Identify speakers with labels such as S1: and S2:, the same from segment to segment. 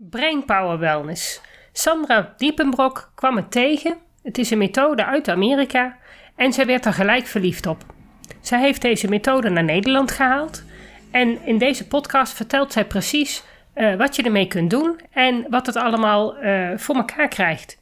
S1: Brainpower Wellness. Sandra Diepenbrok kwam het tegen. Het is een methode uit Amerika en zij werd er gelijk verliefd op. Zij heeft deze methode naar Nederland gehaald en in deze podcast vertelt zij precies uh, wat je ermee kunt doen en wat het allemaal uh, voor elkaar krijgt.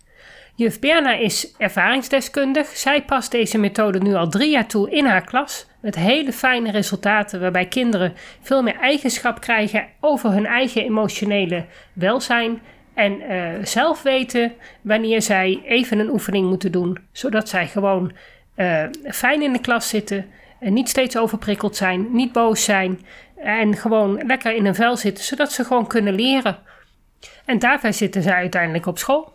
S1: Juf Berna is ervaringsdeskundig. Zij past deze methode nu al drie jaar toe in haar klas. Met hele fijne resultaten waarbij kinderen veel meer eigenschap krijgen over hun eigen emotionele welzijn. En uh, zelf weten wanneer zij even een oefening moeten doen. Zodat zij gewoon uh, fijn in de klas zitten. En niet steeds overprikkeld zijn, niet boos zijn. En gewoon lekker in een vel zitten, zodat ze gewoon kunnen leren. En daarbij zitten ze uiteindelijk op school.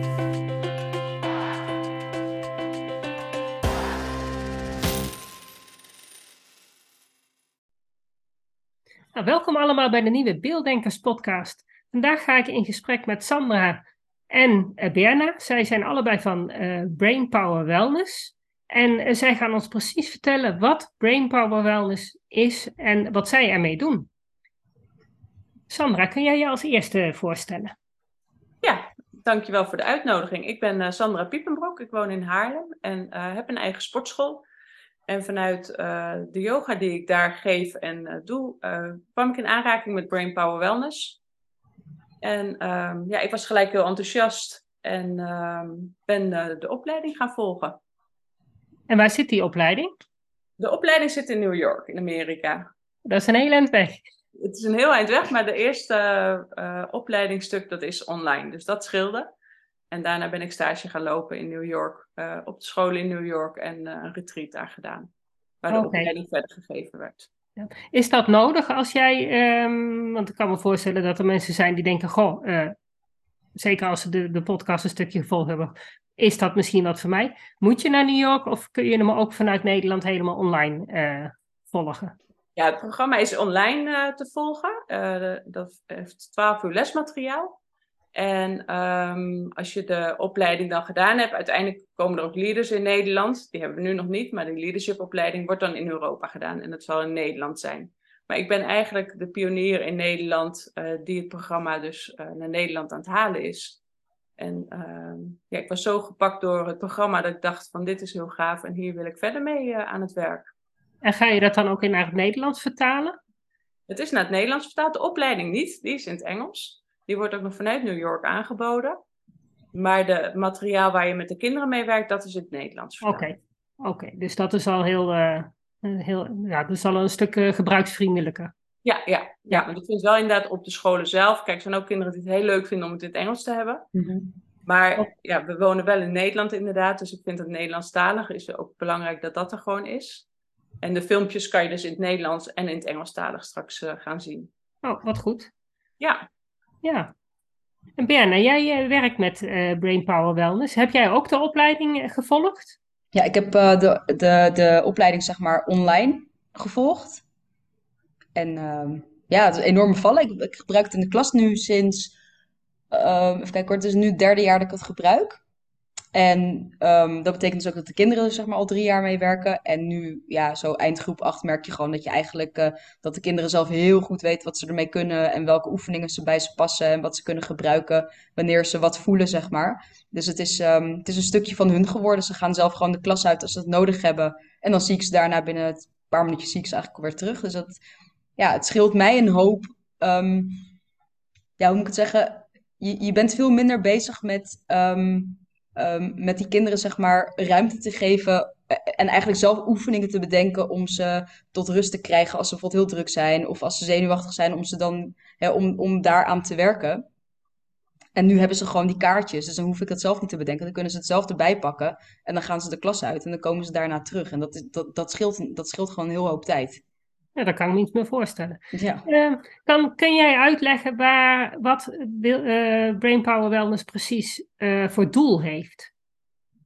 S1: Nou, welkom allemaal bij de nieuwe Beelddenkers podcast. Vandaag ga ik in gesprek met Sandra en uh, Berna. Zij zijn allebei van uh, Brainpower Wellness. En uh, zij gaan ons precies vertellen wat Brainpower Wellness is en wat zij ermee doen. Sandra, kun jij je als eerste voorstellen?
S2: Ja, dankjewel voor de uitnodiging. Ik ben Sandra Piepenbrok, ik woon in Haarlem en heb een eigen sportschool. En vanuit uh, de yoga die ik daar geef en uh, doe, uh, kwam ik in aanraking met Brain Power Wellness. En um, ja, ik was gelijk heel enthousiast en um, ben de opleiding gaan volgen.
S1: En waar zit die opleiding?
S2: De opleiding zit in New York, in Amerika.
S1: Dat is een heel eind weg.
S2: Het is een heel eind weg, maar de eerste opleidingstuk dat is online. Dus dat scheelde. En daarna ben ik stage gaan lopen in New York, uh, op de school in New York en uh, een retreat daar gedaan. Waar de okay. opleiding verder gegeven werd.
S1: Ja. Is dat nodig als jij, um, want ik kan me voorstellen dat er mensen zijn die denken, goh, uh, zeker als ze de, de podcast een stukje gevolgd hebben, is dat misschien wat voor mij? Moet je naar New York of kun je hem ook vanuit Nederland helemaal online volgen?
S2: Ja, het programma is online te volgen. dat heeft 12 uur lesmateriaal. En um, als je de opleiding dan gedaan hebt, uiteindelijk komen er ook leaders in Nederland. Die hebben we nu nog niet, maar de leadershipopleiding wordt dan in Europa gedaan. En dat zal in Nederland zijn. Maar ik ben eigenlijk de pionier in Nederland uh, die het programma dus uh, naar Nederland aan het halen is. En uh, ja, ik was zo gepakt door het programma dat ik dacht van dit is heel gaaf en hier wil ik verder mee eh, aan het werk.
S1: En ga je dat dan ook in het Nederlands vertalen?
S2: Het is naar het Nederlands vertaald, de opleiding niet, die is in het Engels. Die wordt ook nog vanuit New York aangeboden. Maar de materiaal waar je met de kinderen mee werkt, dat is in het Nederlands.
S1: Oké, oké. dus dat is al heel, uh, heel ja, dat is al een stuk uh, gebruiksvriendelijker.
S2: Ja, ja, ja. Want ik vind wel inderdaad op de scholen zelf. Kijk, er zijn ook kinderen die het heel leuk vinden om het in het Engels te hebben. Mm -hmm. Maar oh. ja, we wonen wel in Nederland inderdaad. Dus ik vind het Nederlandstalig is ook belangrijk dat dat er gewoon is. En de filmpjes kan je dus in het Nederlands en in het Engelstalig straks uh, gaan zien.
S1: Oh, wat goed.
S2: Ja.
S1: Ja. En Berna, jij werkt met uh, Brain Power Wellness. Heb jij ook de opleiding gevolgd?
S3: Ja, ik heb de, de, de opleiding zeg maar online gevolgd. En uh, ja, het is een enorme vallen. Ik, ik, gebruik het in de klas nu sinds... Uh, even kijken hoor, het is nu het derde jaar dat ik het gebruik. En um, dat betekent dus ook dat de kinderen er zeg maar al drie jaar mee werken. En nu, ja, zo eindgroep 8 merk je gewoon dat je eigenlijk uh, dat de kinderen zelf heel goed weten wat ze ermee kunnen. En welke oefeningen ze bij ze passen en wat ze kunnen gebruiken wanneer ze wat voelen, zeg maar. Dus het is, um, het is een stukje van hun geworden. Ze gaan zelf gewoon de klas uit als ze het nodig hebben. En dan zie ik ze daarna binnen een paar minuutjes zie ik ze eigenlijk weer terug. Dus dat, ja, het scheelt mij een hoop. Um, ja, hoe moet ik het zeggen? Je, je bent veel minder bezig met met die kinderen zeg maar ruimte te geven eh, en eigenlijk zelf oefeningen te bedenken om ze tot rust te krijgen als ze bijvoorbeeld heel druk zijn of als ze zenuwachtig zijn om ze dan om, om daaraan te werken. En nu hebben ze gewoon die kaartjes, dus dan hoef ik het zelf niet te bedenken. Dan kunnen ze het zelf erbij pakken en dan gaan ze de klas uit en dan komen ze daarna terug. En dat, dat, dat, scheelt, dat scheelt gewoon een heel hoop tijd.
S1: Ja, dat kan ik me niet meer voorstellen.
S3: Ja.
S1: Uh, kan, kun jij uitleggen waar, wat uh, Brainpower Wellness precies uh, voor doel heeft?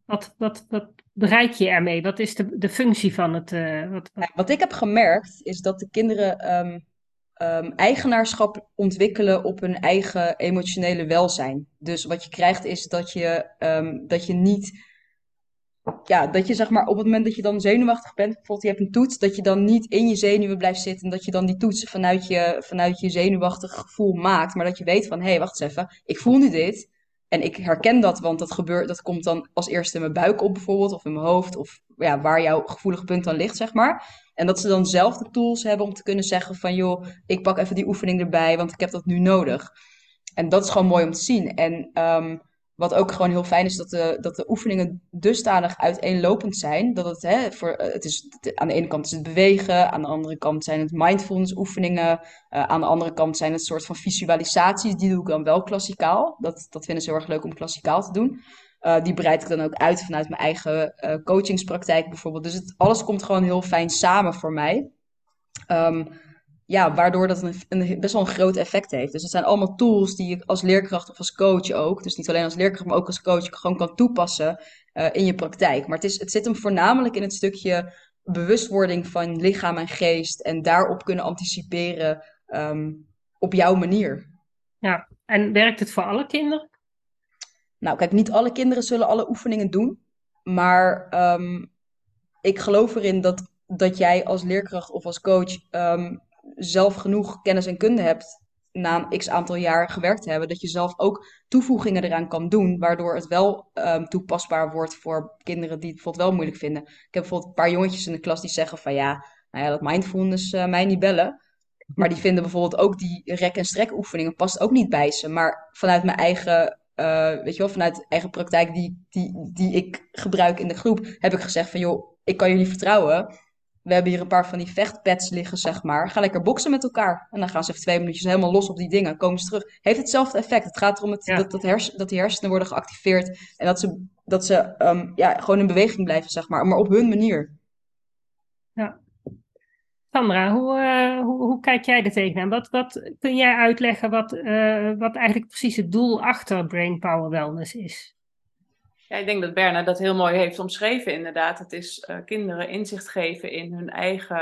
S1: Wat, wat, wat bereik je ermee? Wat is de, de functie van het? Wat, wat...
S3: Ja, wat ik heb gemerkt is dat de kinderen um, um, eigenaarschap ontwikkelen op hun eigen emotionele welzijn. Dus wat je krijgt is dat je, um, dat je niet ja, dat je zeg maar op het moment dat je dan zenuwachtig bent, bijvoorbeeld je hebt een toets, dat je dan niet in je zenuwen blijft zitten en dat je dan die toets vanuit je, vanuit je zenuwachtig gevoel maakt, maar dat je weet van, hé, hey, wacht eens even, ik voel nu dit en ik herken dat, want dat gebeurt, dat komt dan als eerste in mijn buik op bijvoorbeeld, of in mijn hoofd, of ja, waar jouw gevoelige punt dan ligt, zeg maar. En dat ze dan zelf de tools hebben om te kunnen zeggen van, joh, ik pak even die oefening erbij, want ik heb dat nu nodig. En dat is gewoon mooi om te zien. En um, wat ook gewoon heel fijn is, dat de, dat de oefeningen dusdanig uiteenlopend zijn. Dat het, hè, voor, eh, het is, aan de ene kant is het bewegen, aan de andere kant zijn het mindfulness oefeningen. Uh, aan de andere kant zijn het soort van visualisaties. Die doe ik dan wel klassikaal. Dat, dat vinden ze heel erg leuk om klassikaal te doen. Uh, die breid ik dan ook uit vanuit mijn eigen coachingspraktijk bijvoorbeeld. Dus het, alles komt gewoon heel fijn samen voor mij. Um, ja, waardoor dat een, een, best wel een groot effect heeft. Dus het zijn allemaal tools die je als leerkracht of als coach ook, dus niet alleen als leerkracht, maar ook als coach, gewoon kan toepassen uh, in je praktijk. Maar het, is, het zit hem voornamelijk in het stukje bewustwording van lichaam en geest en daarop kunnen anticiperen um, op jouw manier.
S1: Ja, en werkt het voor alle kinderen?
S3: Nou, kijk, niet alle kinderen zullen alle oefeningen doen, maar um, ik geloof erin dat, dat jij als leerkracht of als coach um, zelf genoeg kennis en kunde hebt na een x aantal jaar gewerkt te hebben, dat je zelf ook toevoegingen eraan kan doen, waardoor het wel um, toepasbaar wordt voor kinderen die het bijvoorbeeld wel moeilijk vinden. Ik heb bijvoorbeeld een paar jongetjes in de klas die zeggen van ja, nou ja, dat mindfulness uh, mij niet bellen. Maar die vinden bijvoorbeeld ook die rek- en strek oefeningen past ook niet bij ze. Maar vanuit mijn eigen, uh, weet je wel, vanuit eigen praktijk die, die, die ik gebruik in de groep, heb ik gezegd van joh, ik kan jullie vertrouwen we hebben hier een paar van die vechtpads liggen, zeg maar. Ga lekker boksen met elkaar. En dan gaan ze even twee minuutjes helemaal los op die dingen. Komen ze terug. Heeft hetzelfde effect. Het gaat erom het, ja. dat, dat, hers, dat die hersenen worden geactiveerd. En dat ze, dat ze um, ja, gewoon in beweging blijven, zeg maar. Maar op hun manier.
S1: Ja. Sandra, hoe, uh, hoe, hoe, kijk jij er tegenaan? Wat, wat kun jij uitleggen wat, uh, wat eigenlijk precies het doel achter Brain Power Wellness is?
S2: Ja, ik denk dat Berna dat heel mooi heeft omschreven, inderdaad. Het is uh, kinderen inzicht geven in hun eigen,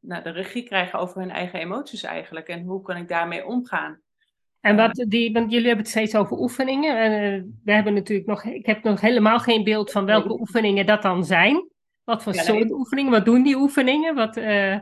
S2: nou, de regie krijgen over hun eigen emoties eigenlijk. En hoe kan ik daarmee omgaan?
S1: En wat die, want jullie hebben het steeds over oefeningen. Uh, we hebben natuurlijk nog, ik heb nog helemaal geen beeld van welke oefeningen dat dan zijn. Wat voor ja, soort nee. oefeningen? Wat doen die oefeningen? Wat, uh...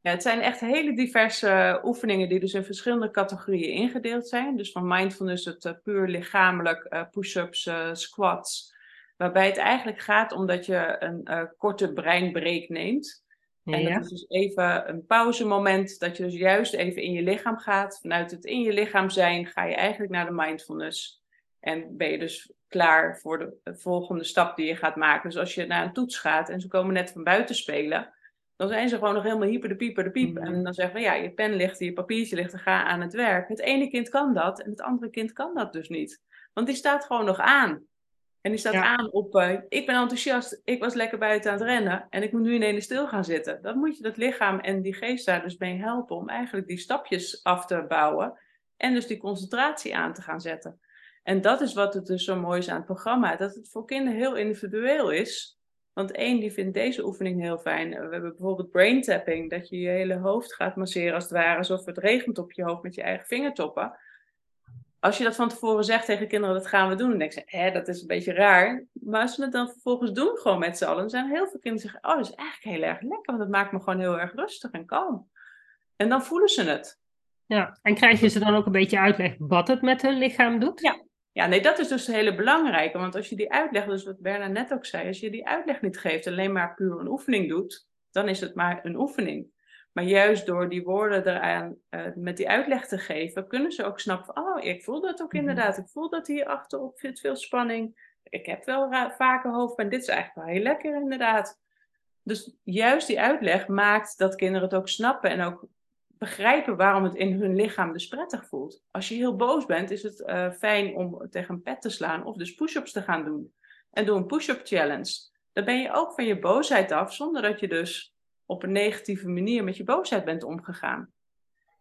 S2: Ja, het zijn echt hele diverse oefeningen die dus in verschillende categorieën ingedeeld zijn. Dus van mindfulness het uh, puur lichamelijk, uh, push-ups, uh, squats. Waarbij het eigenlijk gaat om dat je een korte breinbreak neemt. En dat is dus even een pauzemoment, dat je dus juist even in je lichaam gaat. Vanuit het in je lichaam zijn ga je eigenlijk naar de mindfulness. En ben je dus klaar voor de volgende stap die je gaat maken. Dus als je naar een toets gaat en ze komen net van buiten spelen dan zijn ze gewoon nog helemaal hyper de pieper de piep. En dan zeggen we, ja, je pen ligt, je papiertje ligt, ga aan het werk. Het ene kind kan dat en het andere kind kan dat dus niet. Want die staat gewoon nog aan. En die staat ja. aan op, uh, ik ben enthousiast, ik was lekker buiten aan het rennen en ik moet nu ineens stil gaan zitten. Dan moet je dat lichaam en die geest daar dus mee helpen om eigenlijk die stapjes af te bouwen en dus die concentratie aan te gaan zetten. En dat is wat het dus zo mooi is aan het programma, dat het voor kinderen heel individueel is. Want één, die vindt deze oefening heel fijn. We hebben bijvoorbeeld brain tapping, dat je je hele hoofd gaat masseren als het ware, alsof het regent op je hoofd met je eigen vingertoppen. Als je dat van tevoren zegt tegen kinderen, dat gaan we doen, dan denken ze, hè, dat is een beetje raar. Maar als ze het dan vervolgens doen, gewoon met z'n allen, dan zijn heel veel kinderen die zeggen, oh, dat is eigenlijk heel erg lekker, want dat maakt me gewoon heel erg rustig en kalm. En dan voelen ze het.
S1: Ja, en krijg je ze dan ook een beetje uitleg wat het met hun lichaam doet?
S2: Ja, ja, nee, dat is dus een hele belangrijke. Want als je die uitleg, dus wat Berna net ook zei, als je die uitleg niet geeft, alleen maar puur een oefening doet, dan is het maar een oefening. Maar juist door die woorden eraan uh, met die uitleg te geven, kunnen ze ook snappen van, oh, ik voel dat ook mhm. inderdaad. Ik voel dat hier achterop zit veel spanning. Ik heb wel vaker hoofdpijn. Dit is eigenlijk wel heel lekker inderdaad. Dus juist die uitleg maakt dat kinderen het ook snappen en ook begrijpen waarom het in hun lichaam dus prettig voelt. Als je heel boos bent, is het uh, fijn om tegen een pet te slaan of dus push-ups te gaan doen. En doe een push-up challenge. Dan ben je ook van je boosheid af, zonder dat je dus op een negatieve manier met je boosheid bent omgegaan.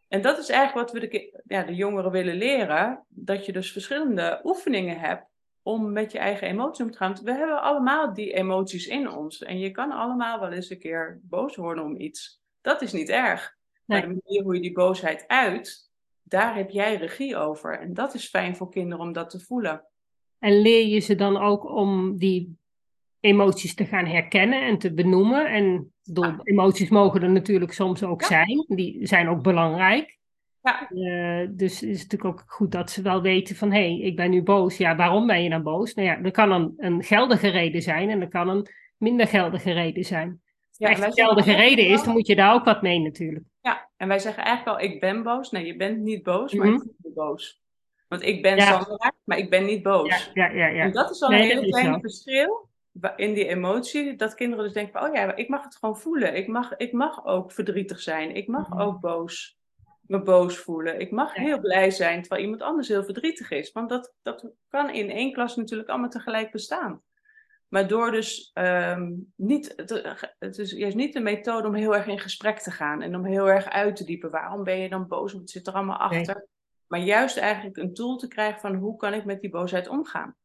S2: En dat is eigenlijk wat we de, ja, de jongeren willen leren. Dat je dus verschillende oefeningen hebt om met je eigen emoties om te gaan. we hebben allemaal die emoties in ons. En je kan allemaal wel eens een keer boos worden om iets. Dat is niet erg. Maar de manier hoe je die boosheid uit, daar heb jij regie over. En dat is fijn voor kinderen om dat te voelen.
S1: En leer je ze dan ook om die emoties te gaan herkennen en te benoemen? En door, emoties mogen er natuurlijk soms ook zijn. Die zijn ook belangrijk. Ja. Uh, dus is het natuurlijk ook goed dat ze wel weten van... hé, hey, ik ben nu boos. Ja, waarom ben je dan boos? Nou ja, er kan een, een geldige reden zijn en er kan een minder geldige reden zijn. Ja, Als echt een geldige reden is, dan moet je daar ook wat mee natuurlijk.
S2: Ja, en wij zeggen eigenlijk al, ik ben boos. Nee, je bent niet boos, maar mm -hmm. ik ben boos. Want ik ben ja. Sandra, maar ik ben niet boos.
S1: Ja, ja, ja,
S2: En dat is al een heel klein verschil in die emotie. Dat kinderen dus denken van, oh ja, ik mag het gewoon voelen. Ik mag, ik mag ook verdrietig zijn. Ik mag mm -hmm. ook boos me boos voelen. Ik mag heel blij zijn terwijl iemand anders heel verdrietig is. Want dat, dat kan in één klas natuurlijk allemaal tegelijk bestaan. Maar door dus um, niet, het is juist niet de methode om heel erg in gesprek te gaan en om heel erg uit te diepen. Waarom ben je dan boos? Wat zit er allemaal achter? Maar juist eigenlijk een tool te krijgen van hoe kan ik met die boosheid omgaan?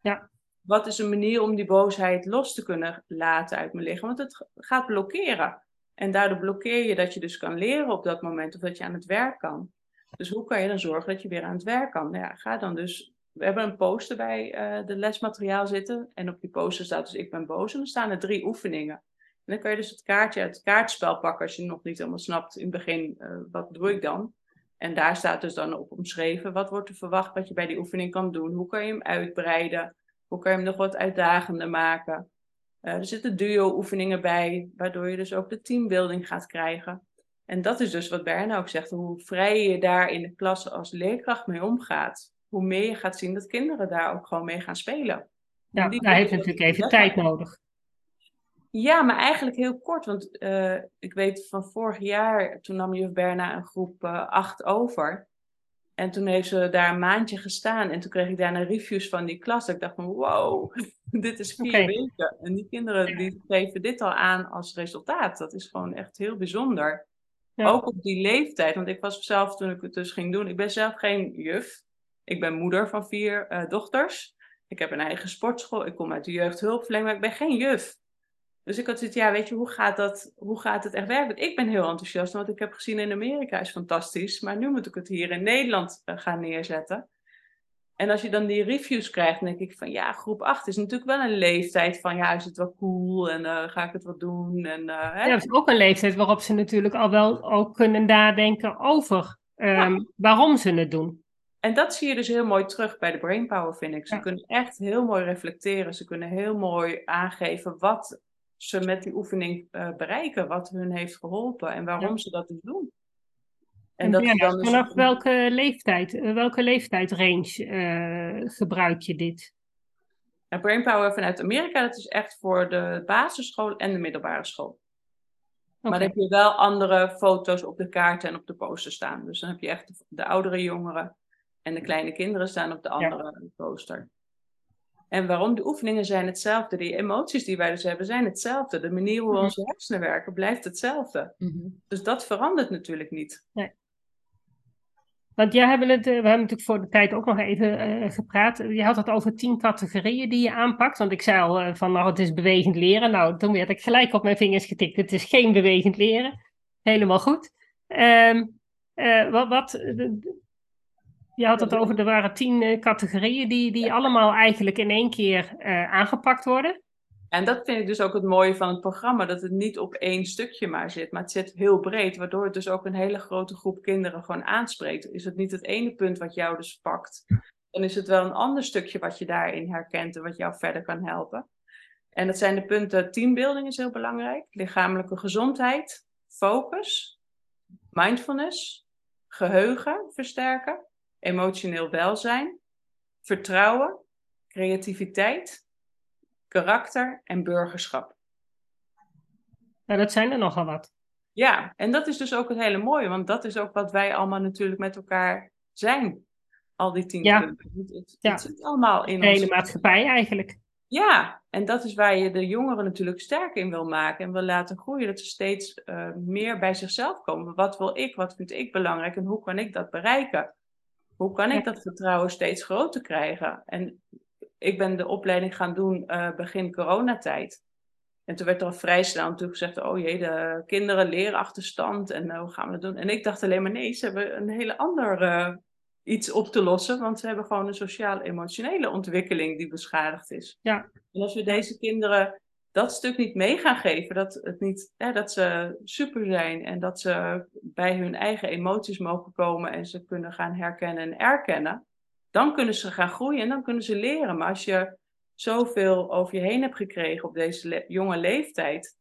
S1: Ja.
S2: Wat is een manier om die boosheid los te kunnen laten uit mijn lichaam? Want het gaat blokkeren. En daardoor blokkeer je dat je dus kan leren op dat moment of dat je aan het werk kan. Dus hoe kan je dan zorgen dat je weer aan het werk kan? Nou ja, ga dan dus. We hebben een poster bij uh, de lesmateriaal zitten. En op die poster staat dus ik ben boos. En dan staan er drie oefeningen. En dan kan je dus het kaartje uit het kaartspel pakken als je nog niet helemaal snapt in het begin uh, wat doe ik dan. En daar staat dus dan op omschreven wat wordt er verwacht wat je bij die oefening kan doen. Hoe kan je hem uitbreiden? Hoe kan je hem nog wat uitdagender maken? Uh, er zitten duo-oefeningen bij, waardoor je dus ook de teambuilding gaat krijgen. En dat is dus wat Berna ook zegt, hoe vrij je daar in de klas als leerkracht mee omgaat. Hoe meer je gaat zien dat kinderen daar ook gewoon mee gaan spelen.
S1: Ja, daar heeft natuurlijk even tijd nodig.
S2: Ja, maar eigenlijk heel kort. Want uh, ik weet van vorig jaar, toen nam juf Berna een groep 8 uh, over. En toen heeft ze daar een maandje gestaan. En toen kreeg ik daarna reviews van die klas. Ik dacht van wow, dit is vier okay. weken. En die kinderen die geven dit al aan als resultaat. Dat is gewoon echt heel bijzonder. Ja. Ook op die leeftijd. Want ik was zelf, toen ik het dus ging doen, ik ben zelf geen juf. Ik ben moeder van vier uh, dochters. Ik heb een eigen sportschool. Ik kom uit de jeugdhulpverlening, maar ik ben geen juf. Dus ik had zoiets, ja, weet je, hoe gaat, dat, hoe gaat het echt werken? Ik ben heel enthousiast, want ik heb gezien in Amerika is fantastisch. Maar nu moet ik het hier in Nederland uh, gaan neerzetten. En als je dan die reviews krijgt, dan denk ik van ja, groep 8 is natuurlijk wel een leeftijd van ja, is het wel cool en uh, ga ik het wat doen? En, uh,
S1: hè? Ja, dat is ook een leeftijd waarop ze natuurlijk al wel ook kunnen nadenken over um, ja. waarom ze het doen.
S2: En dat zie je dus heel mooi terug bij de Brainpower, vind ik. Ze ja. kunnen echt heel mooi reflecteren. Ze kunnen heel mooi aangeven wat ze met die oefening uh, bereiken, wat hun heeft geholpen en waarom ja. ze dat dus doen.
S1: En, en dat ja, dan dus vanaf welke leeftijd, uh, welke leeftijdsrange uh, gebruik je dit?
S2: Ja, Brainpower vanuit Amerika, dat is echt voor de basisschool en de middelbare school. Okay. Maar dan heb je wel andere foto's op de kaarten en op de poster staan. Dus dan heb je echt de oudere jongeren en de kleine kinderen staan op de andere ja. poster. En waarom? De oefeningen zijn hetzelfde. Die emoties die wij dus hebben zijn hetzelfde. De manier hoe mm -hmm. onze hersenen werken blijft hetzelfde. Mm -hmm. Dus dat verandert natuurlijk niet.
S1: Nee. Want jij hebben het, we hebben natuurlijk voor de tijd ook nog even uh, gepraat. Je had het over tien categorieën die je aanpakt. Want ik zei al uh, van, nou, het is bewegend leren. Nou, toen werd ik gelijk op mijn vingers getikt. Het is geen bewegend leren. Helemaal goed. Um, uh, wat, wat je had het over, er waren tien uh, categorieën die, die allemaal eigenlijk in één keer uh, aangepakt worden.
S2: En dat vind ik dus ook het mooie van het programma, dat het niet op één stukje maar zit, maar het zit heel breed, waardoor het dus ook een hele grote groep kinderen gewoon aanspreekt. Is het niet het ene punt wat jou dus pakt, dan is het wel een ander stukje wat je daarin herkent en wat jou verder kan helpen. En dat zijn de punten, teambuilding is heel belangrijk, lichamelijke gezondheid, focus, mindfulness, geheugen versterken, emotioneel welzijn, vertrouwen, creativiteit, karakter en burgerschap.
S1: Nou, dat zijn er nogal wat.
S2: Ja, en dat is dus ook het hele mooie, want dat is ook wat wij allemaal natuurlijk met elkaar zijn. Al die tien
S1: Ja.
S2: kinderen. Het, het,
S1: Ja.
S2: het zit allemaal in
S1: De hele
S2: ons.
S1: maatschappij eigenlijk.
S2: Ja, en dat is waar je de jongeren natuurlijk sterk in wil maken en wil laten groeien. Dat ze steeds eh, meer bij zichzelf komen. Wat wil ik? Wat vind ik belangrijk? En hoe kan ik dat bereiken? Hoe kan ik dat vertrouwen steeds groter krijgen? En ik ben de opleiding gaan doen eh, begin coronatijd. En toen werd er al vrij snel natuurlijk gezegd, oh jee, de kinderen leren achterstand en eh, hoe gaan we dat doen? En ik dacht alleen maar nee, ze hebben een hele ander eh, iets op te lossen, want ze hebben gewoon een sociaal-emotionele ontwikkeling die beschadigd is.
S1: Ja.
S2: En als we deze kinderen dat stuk niet mee gaan geven, dat, het niet, hè, dat ze super zijn en dat ze bij hun eigen emoties mogen komen en ze kunnen gaan herkennen en erkennen, dan kunnen ze gaan groeien en dan kunnen ze leren. Maar als je zoveel over je heen hebt gekregen op deze le- jonge leeftijd,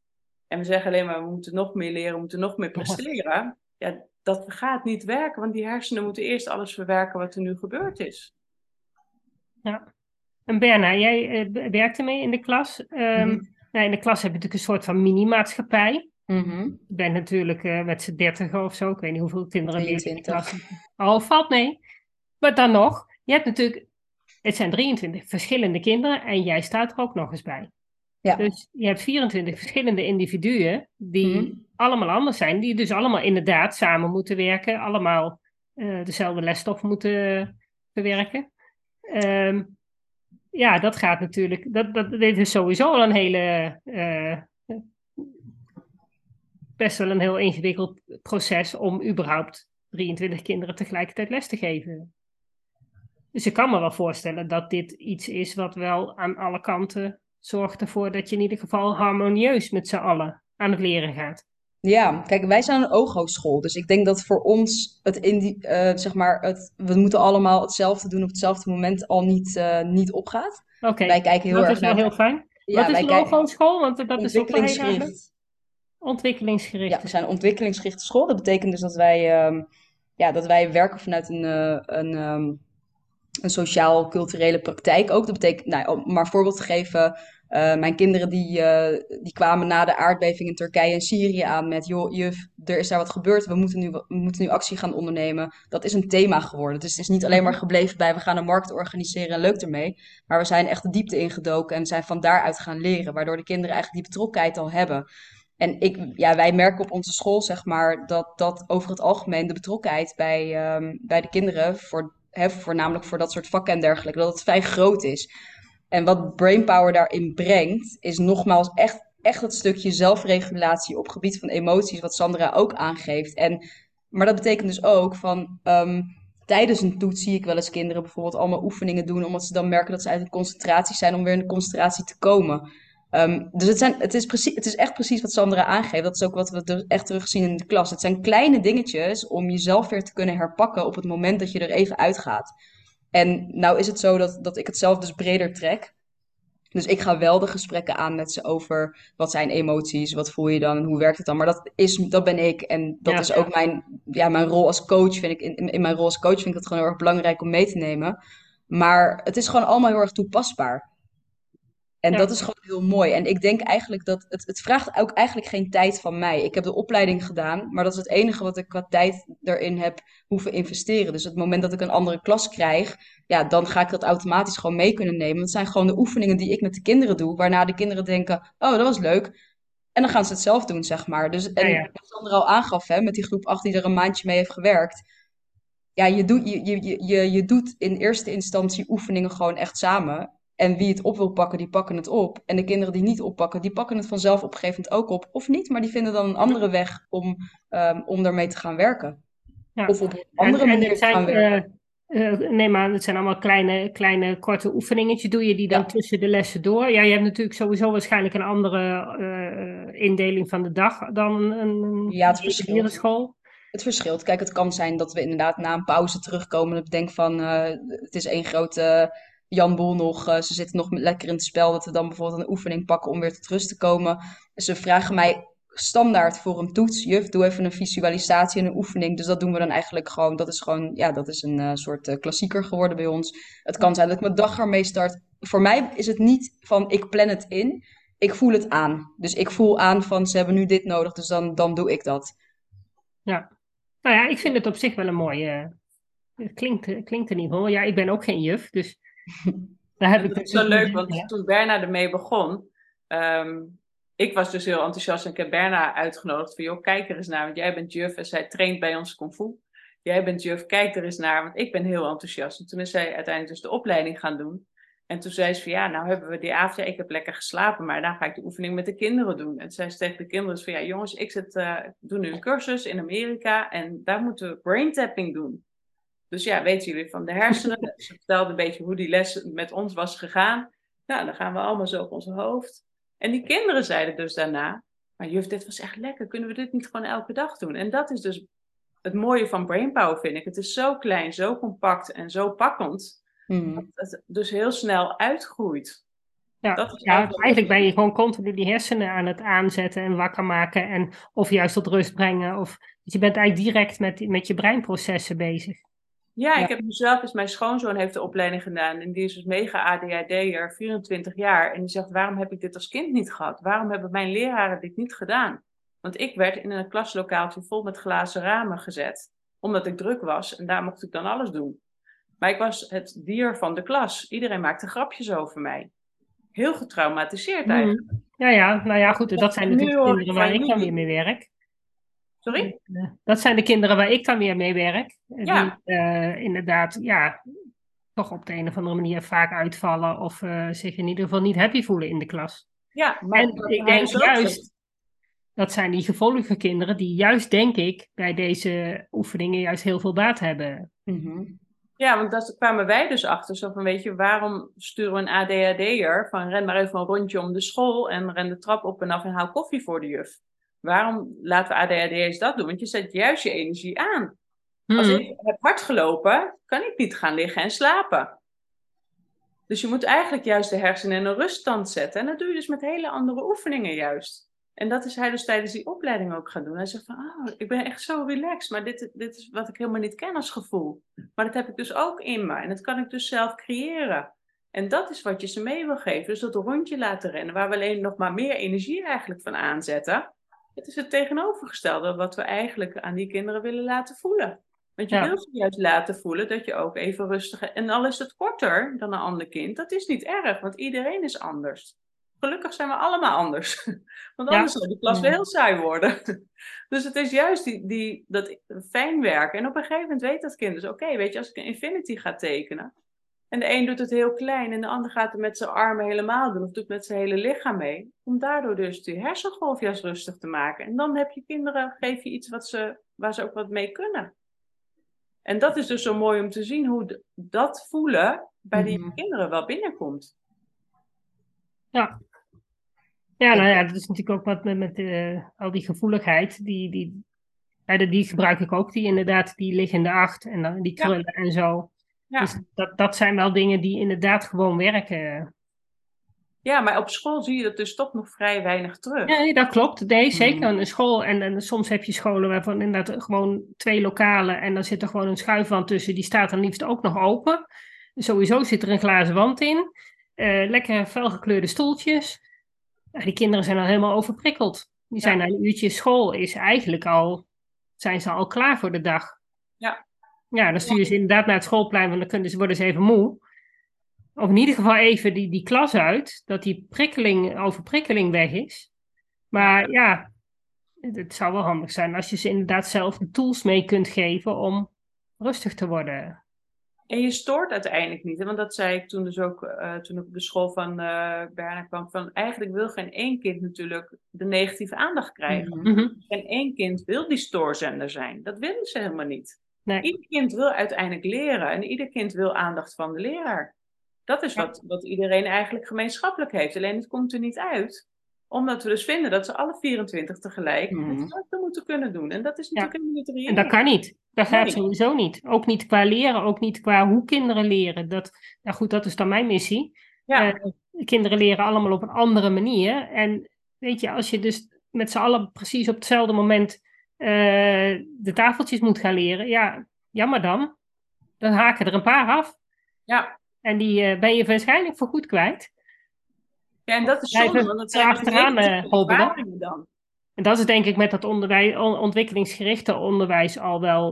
S2: en we zeggen alleen maar we moeten nog meer leren, we moeten nog meer presteren, ja, dat gaat niet werken, want die hersenen moeten eerst alles verwerken wat er nu gebeurd is.
S1: En Berna, jij eh, werkte mee in de klas. Ehm,
S3: Mhm.
S1: Nou, in de klas heb je natuurlijk een soort van mini-maatschappij.
S3: Mhm.
S1: Je bent natuurlijk eh, met z'n dertigen of zo. Ik weet niet hoeveel kinderen meer in de
S3: 23.
S1: klas. Oh, valt mee. Maar dan nog, je hebt natuurlijk, het zijn 23 verschillende kinderen en jij staat er ook nog eens bij.
S3: Ja.
S1: Dus je hebt 24 verschillende individuen die
S3: Mhm.
S1: allemaal anders zijn, die dus allemaal inderdaad samen moeten werken, allemaal eh, dezelfde lesstof moeten verwerken. Ehm, ja, dat gaat natuurlijk, dat, dat, dit is sowieso al een hele, eh, best wel een heel ingewikkeld proces om überhaupt 23 kinderen tegelijkertijd les te geven. Dus ik kan me wel voorstellen dat dit iets is wat wel aan alle kanten zorgt ervoor dat je in ieder geval harmonieus met z'n allen aan het leren gaat.
S3: Ja, kijk, wij zijn een OGO-school, dus ik denk dat voor ons het, eh, zeg maar, het, we moeten allemaal hetzelfde doen op hetzelfde moment al niet, eh, niet opgaat.
S1: Oké,
S3: Wij kijken heel
S1: dat
S3: erg
S1: is wel
S3: naar
S1: heel fijn.
S3: ja,
S1: Wat is een
S3: kijken
S1: logo-school? Want dat is ook
S3: ontwikkelingsgericht.
S1: Ontwikkelingsgericht.
S3: Ja, we zijn een ontwikkelingsgerichte school. Dat betekent dus dat wij, ehm, ja, dat wij werken vanuit een, eh, een, ehm, een sociaal-culturele praktijk ook. Dat betekent, nou, om maar een voorbeeld te geven, eh, mijn kinderen die, eh, die kwamen na de aardbeving in Turkije en Syrië aan met, joh, juf, er is daar wat gebeurd, we moeten nu, we moeten nu actie gaan ondernemen. Dat is een thema geworden. Dus het is niet alleen maar gebleven bij, we gaan een markt organiseren en leuk ermee. Maar we zijn echt de diepte ingedoken en zijn van daaruit gaan leren, waardoor de kinderen eigenlijk die betrokkenheid al hebben. En ik, ja, wij merken op onze school, zeg maar, dat, dat over het algemeen de betrokkenheid bij, ehm, bij de kinderen, voor, hè, voornamelijk voor dat soort vakken en dergelijke, dat het vrij groot is. En wat Brainpower daarin brengt, is nogmaals echt, echt dat stukje zelfregulatie op gebied van emoties, wat Sandra ook aangeeft. En, maar dat betekent dus ook van, ehm, tijdens een toets zie ik wel eens kinderen bijvoorbeeld allemaal oefeningen doen, omdat ze dan merken dat ze uit een concentratie zijn om weer in de concentratie te komen. Ehm, dus het, zijn, het, is precies, het is echt precies wat Sandra aangeeft. Dat is ook wat we echt terugzien in de klas. Het zijn kleine dingetjes om jezelf weer te kunnen herpakken op het moment dat je er even uitgaat. En nou is het zo dat, dat ik het zelf dus breder trek. Dus ik ga wel de gesprekken aan met ze over wat zijn emoties, wat voel je dan en hoe werkt het dan. Maar dat, is, dat ben ik en dat
S1: Ja.
S3: is ook mijn, ja, mijn rol als coach. Vind ik, in, in mijn rol als coach vind ik het gewoon heel erg belangrijk om mee te nemen. Maar het is gewoon allemaal heel erg toepasbaar. En
S1: Ja.
S3: dat is gewoon heel mooi. En ik denk eigenlijk dat het, het vraagt ook eigenlijk geen tijd van mij. Ik heb de opleiding gedaan, maar dat is het enige wat ik qua tijd erin heb hoeven investeren. Dus het moment dat ik een andere klas krijg, ja, dan ga ik dat automatisch gewoon mee kunnen nemen. Dat zijn gewoon de oefeningen die ik met de kinderen doe, waarna de kinderen denken, oh, dat was leuk. En dan gaan ze het zelf doen, zeg maar. Dus, en
S1: Ja, ja.
S3: wat Sandra al aangaf, hè, met die groep 8 die er een maandje mee heeft gewerkt. Ja, je doet, je, je- je, je doet in eerste instantie oefeningen gewoon echt samen. En wie het op wil pakken, die pakken het op. En de kinderen die niet oppakken, die pakken het vanzelf op een gegeven moment ook op. Of niet, maar die vinden dan een andere weg om, ehm om daarmee te gaan werken.
S1: Ja.
S3: Of op een andere
S1: en, en
S3: manier
S1: het
S3: te gaan werken.
S1: zijn, eh, eh, neem aan, het zijn allemaal kleine, kleine korte oefeningetjes. Doe je die dan
S3: Ja.
S1: tussen de lessen door? Ja, je hebt natuurlijk sowieso waarschijnlijk een andere eh, indeling van de dag dan een
S3: Ja, het verschilt.
S1: school.
S3: Het verschilt. Kijk, het kan zijn dat we inderdaad na een pauze terugkomen. Dat we denken van, het is één grote Jan Boel nog. eh, ze zitten nog lekker in het spel. Dat we dan bijvoorbeeld een oefening pakken om weer tot rust te komen. Ze vragen mij standaard voor een toets. Juf, doe even een visualisatie en een oefening. Dus dat doen we dan eigenlijk gewoon. Dat is gewoon, ja, dat is een eh, soort eh, klassieker geworden bij ons. Het kan zijn dat ik mijn dag ermee start. Voor mij is het niet van, ik plan het in. ik voel het aan. Dus ik voel aan van ze hebben nu dit nodig, dus dan, dan doe ik dat.
S1: Ja. Nou ja, ik vind het op zich wel een mooie. Het klinkt, klinkt in ieder geval. Ja, ik ben ook geen juf, dus daar heb ik
S2: Dat is
S1: dus
S2: zo leuk,
S1: ja.
S2: want toen Berna ermee begon, ehm, ik was dus heel enthousiast en ik heb Berna uitgenodigd van, joh, kijk er eens naar, want jij bent juf en zij traint bij ons kung fu. Jij bent juf, kijk er eens naar, want ik ben heel enthousiast. En toen is zij uiteindelijk dus de opleiding gaan doen. En toen zei ze van, ja, nou hebben we die avond, ja, ik heb lekker geslapen, maar dan ga ik de oefening met de kinderen doen. En toen zei ze tegen de kinderen van, ja, jongens, ik zit, ik doe nu een cursus in Amerika en daar moeten we brain tapping doen. Dus ja, weten jullie van de hersenen? Ze vertelde een beetje hoe die les met ons was gegaan. Nou, dan gaan we allemaal zo op ons hoofd. En die kinderen zeiden dus daarna, maar juf, dit was echt lekker. Kunnen we dit niet gewoon elke dag doen? En dat is dus het mooie van Brainpower, vind ik. Het is zo klein, zo compact en zo pakkend.
S3: Mhm.
S2: Dat het dus heel snel uitgroeit.
S1: Ja,
S2: Dat is
S1: ja,
S2: eigenlijk-
S1: eigenlijk ben je gewoon continu die hersenen aan het aanzetten en wakker maken. En of juist tot rust brengen. Of, dus je bent eigenlijk direct met, met je breinprocessen bezig.
S2: Ja,
S3: Ja.
S2: ik heb mezelf, dus mijn schoonzoon heeft de opleiding gedaan. En die is dus mega ADHD'er, 24 jaar. En die zegt, waarom heb ik dit als kind niet gehad? Waarom hebben mijn leraren dit niet gedaan? Want ik werd in een klaslokaaltje vol met glazen ramen gezet. Omdat ik druk was en daar mocht ik dan alles doen. Maar ik was het dier van de klas. Iedereen maakte grapjes over mij. Heel getraumatiseerd eigenlijk.
S1: Ja, ja, nou ja, goed. Dat zijn natuurlijk kinderen waar ik dan weer mee werk.
S2: Sorry?
S1: Eh, Dat zijn de kinderen waar ik dan weer mee werk.
S2: Ja.
S1: Die eh, inderdaad, ja, toch op de een of andere manier vaak uitvallen. Of eh, zich in ieder geval niet happy voelen in de klas.
S2: Ja, maar
S1: En ik denk juist, dat zijn die gevoelige kinderen die juist, denk ik, bij deze oefeningen juist heel veel baat hebben.
S3: Mhm.
S2: Ja, want daar kwamen wij dus achter. Zo van, weet je, waarom sturen we een ADHD'er van ren maar even een rondje om de school en ren de trap op en af en haal koffie voor de juf? Waarom laten we ADHD'ers dat doen? Want je zet juist je energie aan. Als
S1: Hmm.
S2: ik heb hard gelopen, kan ik niet gaan liggen en slapen. Dus je moet eigenlijk juist de hersenen in een ruststand zetten. En dat doe je dus met hele andere oefeningen juist. En dat is hij dus tijdens die opleiding ook gaan doen. Hij zegt van, oh, ik ben echt zo relaxed, maar dit, dit is wat ik helemaal niet ken als gevoel. Maar dat heb ik dus ook in me en dat kan ik dus zelf creëren. En dat is wat je ze mee wil geven. Dus dat rondje laten rennen, waar we alleen nog maar meer energie eigenlijk van aanzetten. Het is het tegenovergestelde wat we eigenlijk aan die kinderen willen laten voelen. Want je
S1: Ja.
S2: wil ze juist laten voelen dat je ook even rustig... En al is het korter dan een ander kind, dat is niet erg, want iedereen is anders. Gelukkig zijn we allemaal anders. Want
S1: Ja.
S2: anders zou die klas
S3: Ja.
S2: weer heel saai worden. Dus het is juist die, die, dat fijn werken. En op een gegeven moment weet dat kind dus, oké, weet je, als ik een infinity ga tekenen. En de een doet het heel klein en de ander gaat het met zijn armen helemaal doen. Of doet met zijn hele lichaam mee. Om daardoor dus die hersengolf juist rustig te maken. En dan heb je kinderen, geef je iets wat ze, waar ze ook wat mee kunnen. En dat is dus zo mooi om te zien hoe dat voelen bij die
S3: Mhm.
S2: kinderen wel binnenkomt.
S1: Ja. Ja, nou ja, dat is natuurlijk ook wat met, met eh, al die gevoeligheid. Die, die, die- die gebruik ik ook, die inderdaad, die liggende acht en dan die
S2: Ja.
S1: krullen en zo.
S2: Ja.
S1: Dus dat, dat zijn wel dingen die inderdaad gewoon werken.
S2: Ja, maar op school zie je dat dus toch nog vrij weinig terug.
S1: Ja, nee, dat klopt. Nee, zeker.
S3: Mhm.
S1: Een school. En, en soms heb je scholen waarvan inderdaad gewoon twee lokalen. En dan zit er gewoon een schuifwand tussen. Die staat dan liefst ook nog open. Sowieso zit er een glazen wand in. Eh lekker felgekleurde stoeltjes. Ja, die kinderen zijn al helemaal overprikkeld. Die zijn
S2: Ja.
S1: na een uurtje school. Is eigenlijk al, zijn ze al klaar voor de dag.
S2: Ja.
S1: Ja, dan stuur je ze inderdaad naar het schoolplein. Want dan kunnen ze, worden ze even moe. Of in ieder geval even die, die klas uit. Dat die prikkeling, overprikkeling weg is. Maar ja, het, het zou wel handig zijn als je ze inderdaad zelf de tools mee kunt geven om rustig te worden.
S2: En je stoort uiteindelijk niet. Hè? Want dat zei ik toen dus ook, eh, toen ik op de school van eh Berna kwam. Van eigenlijk wil geen één kind natuurlijk de negatieve aandacht krijgen.
S3: Mhm.
S2: Geen één kind wil die stoorzender zijn. Dat willen ze helemaal niet.
S1: Nee.
S2: Ieder kind wil uiteindelijk leren. En ieder kind wil aandacht van de leraar. Dat is wat, wat iedereen eigenlijk gemeenschappelijk heeft. Alleen het komt er niet uit. Omdat we dus vinden dat ze alle 24 tegelijk hetzelfde moeten kunnen doen. En dat is natuurlijk helemaal niet reëel.
S1: En dat kan niet. Dat gaat
S2: Nee.
S1: sowieso niet. Ook niet qua leren, ook niet qua hoe kinderen leren. Dat, nou goed, dat is dan mijn missie.
S2: Ja.
S1: Eh, kinderen leren allemaal op een andere manier. En weet je, als je dus met z'n allen precies op hetzelfde moment eh, de tafeltjes moet gaan leren, ja, jammer dan. Dan haken er een paar af.
S2: ja.
S1: En die eh, ben je waarschijnlijk voor goed kwijt.
S2: Ja, en dat is zonde, want dat zijn nog
S1: achteraan, eh,
S2: ervaringen dan.
S1: En dat is denk ik met dat onderwijs, on- ontwikkelingsgerichte onderwijs al wel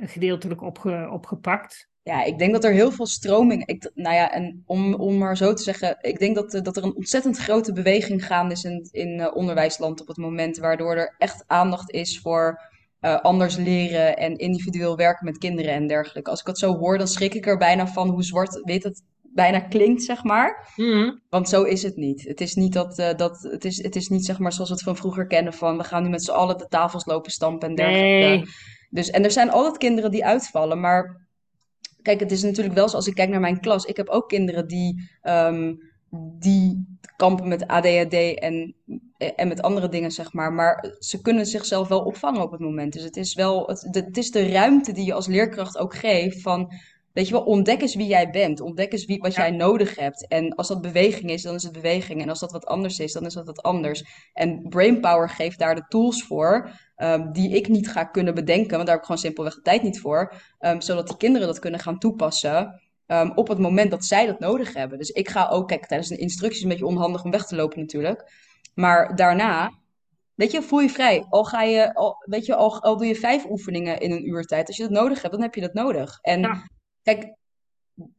S1: gedeeltelijk opge, opgepakt.
S3: Ja, ik denk dat er heel veel stroming. Ik, nou ja, en om, om maar zo te zeggen, ik denk dat, eh, dat er een ontzettend grote beweging gaande is in, in eh, onderwijsland op het moment, waardoor er echt aandacht is voor eh, anders leren en individueel werken met kinderen en dergelijke. Als ik dat zo hoor, dan schrik ik er bijna van hoe zwart-wit het bijna klinkt, zeg maar.
S1: Mhm.
S3: Want zo is het niet. Het is niet dat, dat het is, het is niet zeg maar zoals we het van vroeger kennen van we gaan nu met z'n allen de tafels lopen stampen en dergelijke.
S1: Nee,
S3: Dus, en er zijn altijd kinderen die uitvallen, maar kijk, het is natuurlijk wel zo als ik kijk naar mijn klas. Ik heb ook kinderen die, ehm, die kampen met ADHD en, en met andere dingen, zeg maar. Maar ze kunnen zichzelf wel opvangen op het moment. Dus het is wel, het, het is de ruimte die je als leerkracht ook geeft van, weet je wel, ontdek eens wie jij bent. Ontdek eens wie, wat
S1: Ja.
S3: jij nodig hebt. En als dat beweging is, dan is het beweging. En als dat wat anders is, dan is dat wat anders. En Brainpower geeft daar de tools voor, ehm, die ik niet ga kunnen bedenken, want daar heb ik gewoon simpelweg de tijd niet voor. Ehm, zodat die kinderen dat kunnen gaan toepassen ehm, op het moment dat zij dat nodig hebben. Dus ik ga ook, kijk, tijdens een instructie is het een beetje onhandig om weg te lopen natuurlijk. Maar daarna, weet je, voel je vrij. Al ga je, al, weet je, al, al doe je vijf oefeningen in een uur tijd. Als je dat nodig hebt, dan heb je dat nodig. En
S1: Ja.
S3: kijk,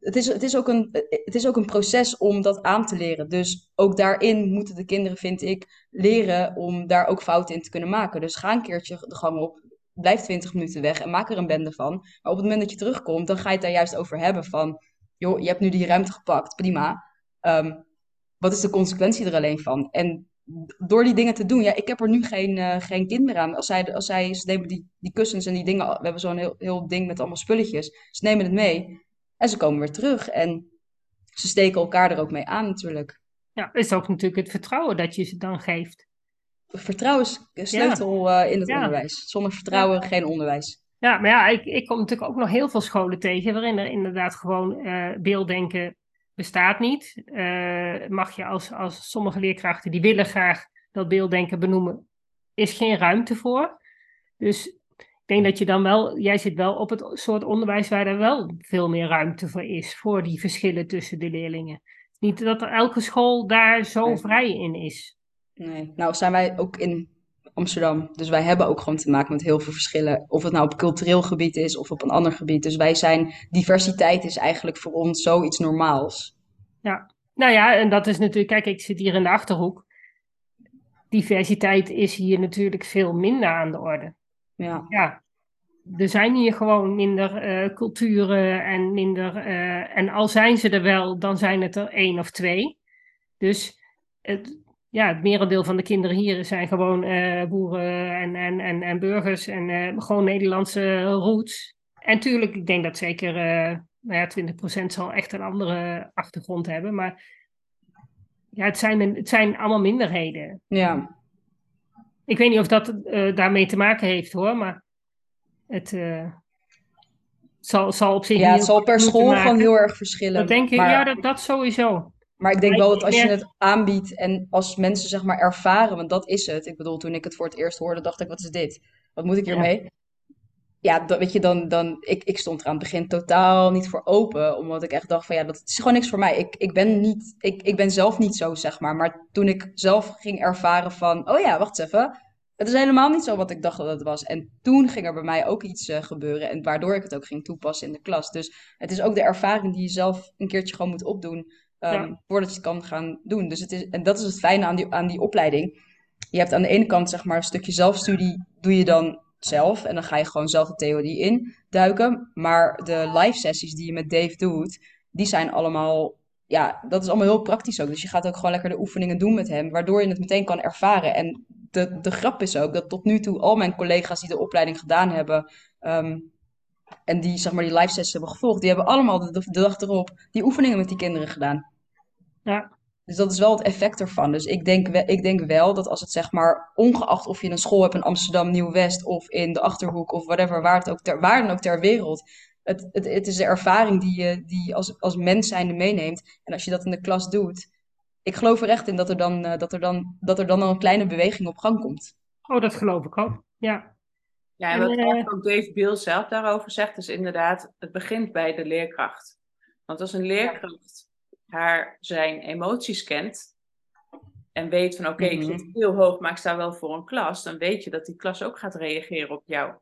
S3: het is, het, is ook een, het is ook een proces om dat aan te leren. Dus ook daarin moeten de kinderen, vind ik, leren om daar ook fouten in te kunnen maken. Dus ga een keertje de gang op, blijf 20 minuten weg en maak er een bende van. Maar op het moment dat je terugkomt, dan ga je het daar juist over hebben van... joh, je hebt nu die ruimte gepakt, prima. Ehm, wat is de consequentie er alleen van? En door die dingen te doen, ja, ik heb er nu geen, eh, geen kind meer aan. Als zij, als zij ze nemen die, die kussens en die dingen, we hebben zo'n heel, heel ding met allemaal spulletjes. Ze nemen het mee en ze komen weer terug. En ze steken elkaar er ook mee aan natuurlijk.
S1: ja, is ook natuurlijk het vertrouwen dat je ze dan geeft.
S3: Vertrouwen is een sleutel eh, in het
S1: Ja.
S3: onderwijs. Zonder vertrouwen geen onderwijs.
S1: Ja, maar ja, ik, ik kom natuurlijk ook nog heel veel scholen tegen waarin er inderdaad gewoon eh, beelddenken bestaat niet. Eh, mag je als, als sommige leerkrachten die willen graag dat beelddenken benoemen, is geen ruimte voor. Dus denk dat je dan wel, jij zit wel op het soort onderwijs waar er wel veel meer ruimte voor is, voor die verschillen tussen de leerlingen. Niet dat er elke school daar zo
S3: Nee.
S1: vrij in is.
S3: Nee. Nou zijn wij ook in Amsterdam. Dus wij hebben ook gewoon te maken met heel veel verschillen. Of het nou op cultureel gebied is of op een ander gebied. Dus wij zijn, diversiteit is eigenlijk voor ons zoiets normaals.
S1: Nou ja, en dat is natuurlijk, kijk, ik zit hier in de achterhoek. Diversiteit is hier natuurlijk veel minder aan de orde.
S3: Ja.
S1: Ja, er zijn hier gewoon minder eh, culturen en minder. eh, en al zijn ze er wel, dan zijn het er één of twee. Dus het, ja, het merendeel van de kinderen hier zijn gewoon eh, boeren en, en, en, en burgers en gewoon Nederlandse roots. En tuurlijk, ik denk dat zeker nou ja, 20% zal echt een andere achtergrond hebben. Maar ja, het zijn, een- het zijn allemaal minderheden.
S3: Ja.
S1: Ik weet niet of dat eh, daarmee te maken heeft hoor, maar het eh, zal, zal op zich
S3: Ja, het zal per school
S1: maken.
S3: gewoon heel erg verschillen.
S1: Dat denk ik,
S3: maar,
S1: ja, dat, dat sowieso.
S3: maar ik denk
S1: maar
S3: wel dat als je het aanbiedt en als mensen zeg maar ervaren, want dat is het. Ik bedoel, toen ik het voor het eerst hoorde, dacht ik, wat is dit? Wat moet ik hiermee? Ja, dat, weet je, dan, dan ik, ik stond er aan het begin totaal niet voor open, omdat ik echt dacht van ja, dat is gewoon niks voor mij. Ik, ik ben niet, ik, ik ben zelf niet zo, zeg maar. Maar toen ik zelf ging ervaren van, oh ja, wacht eens even. Het is helemaal niet zo wat ik dacht dat het was. En toen ging er bij mij ook iets eh, gebeuren. En waardoor ik het ook ging toepassen in de klas. Dus het is ook de ervaring die je zelf een keertje gewoon moet opdoen. ehm,
S1: Ja.
S3: Voordat je het kan gaan doen. Dus het is, en dat is het fijne aan die, aan die opleiding. Je hebt aan de ene kant zeg maar een stukje zelfstudie. Doe je dan zelf. En dan ga je gewoon zelf de theorie in duiken. Maar de live sessies die je met Dave doet. Die zijn allemaal ja, dat is allemaal heel praktisch ook. Dus je gaat ook gewoon lekker de oefeningen doen met hem, waardoor je het meteen kan ervaren. En de, de grap is ook dat tot nu toe al mijn collega's die de opleiding gedaan hebben, ehm, en die zeg maar die live sessies hebben gevolgd, die hebben allemaal de, de dag erop die oefeningen met die kinderen gedaan.
S1: Ja,
S3: Dus dat is wel het effect ervan. Dus ik denk, we- ik denk wel dat als het zeg maar, ongeacht of je een school hebt in Amsterdam, Nieuw-West of in de Achterhoek of whatever, waar, het ook ter, waar dan ook ter wereld. Het, het, het is de ervaring die je die als, als mens zijnde meeneemt. En als je dat in de klas doet, ik geloof er echt in dat er dan, eh, dat er dan, dat er dan al een kleine beweging op gang komt.
S1: oh, dat geloof ik ook. Ja,
S2: Ja, en wat
S1: eh,
S2: ook Dave Biel zelf daarover zegt, is inderdaad, het begint bij de leerkracht. Want als een leerkracht haar zijn emoties kent en weet van oké, ik
S3: Mhm.
S2: zit heel hoog, maar ik sta wel voor een klas, dan weet je dat die klas ook gaat reageren op jou.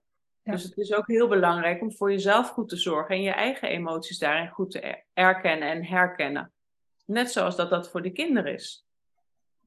S1: Ja.
S2: Dus het is ook heel belangrijk om voor jezelf goed te zorgen en je eigen emoties daarin goed te er- erkennen en herkennen. Net zoals dat dat voor de kinderen is.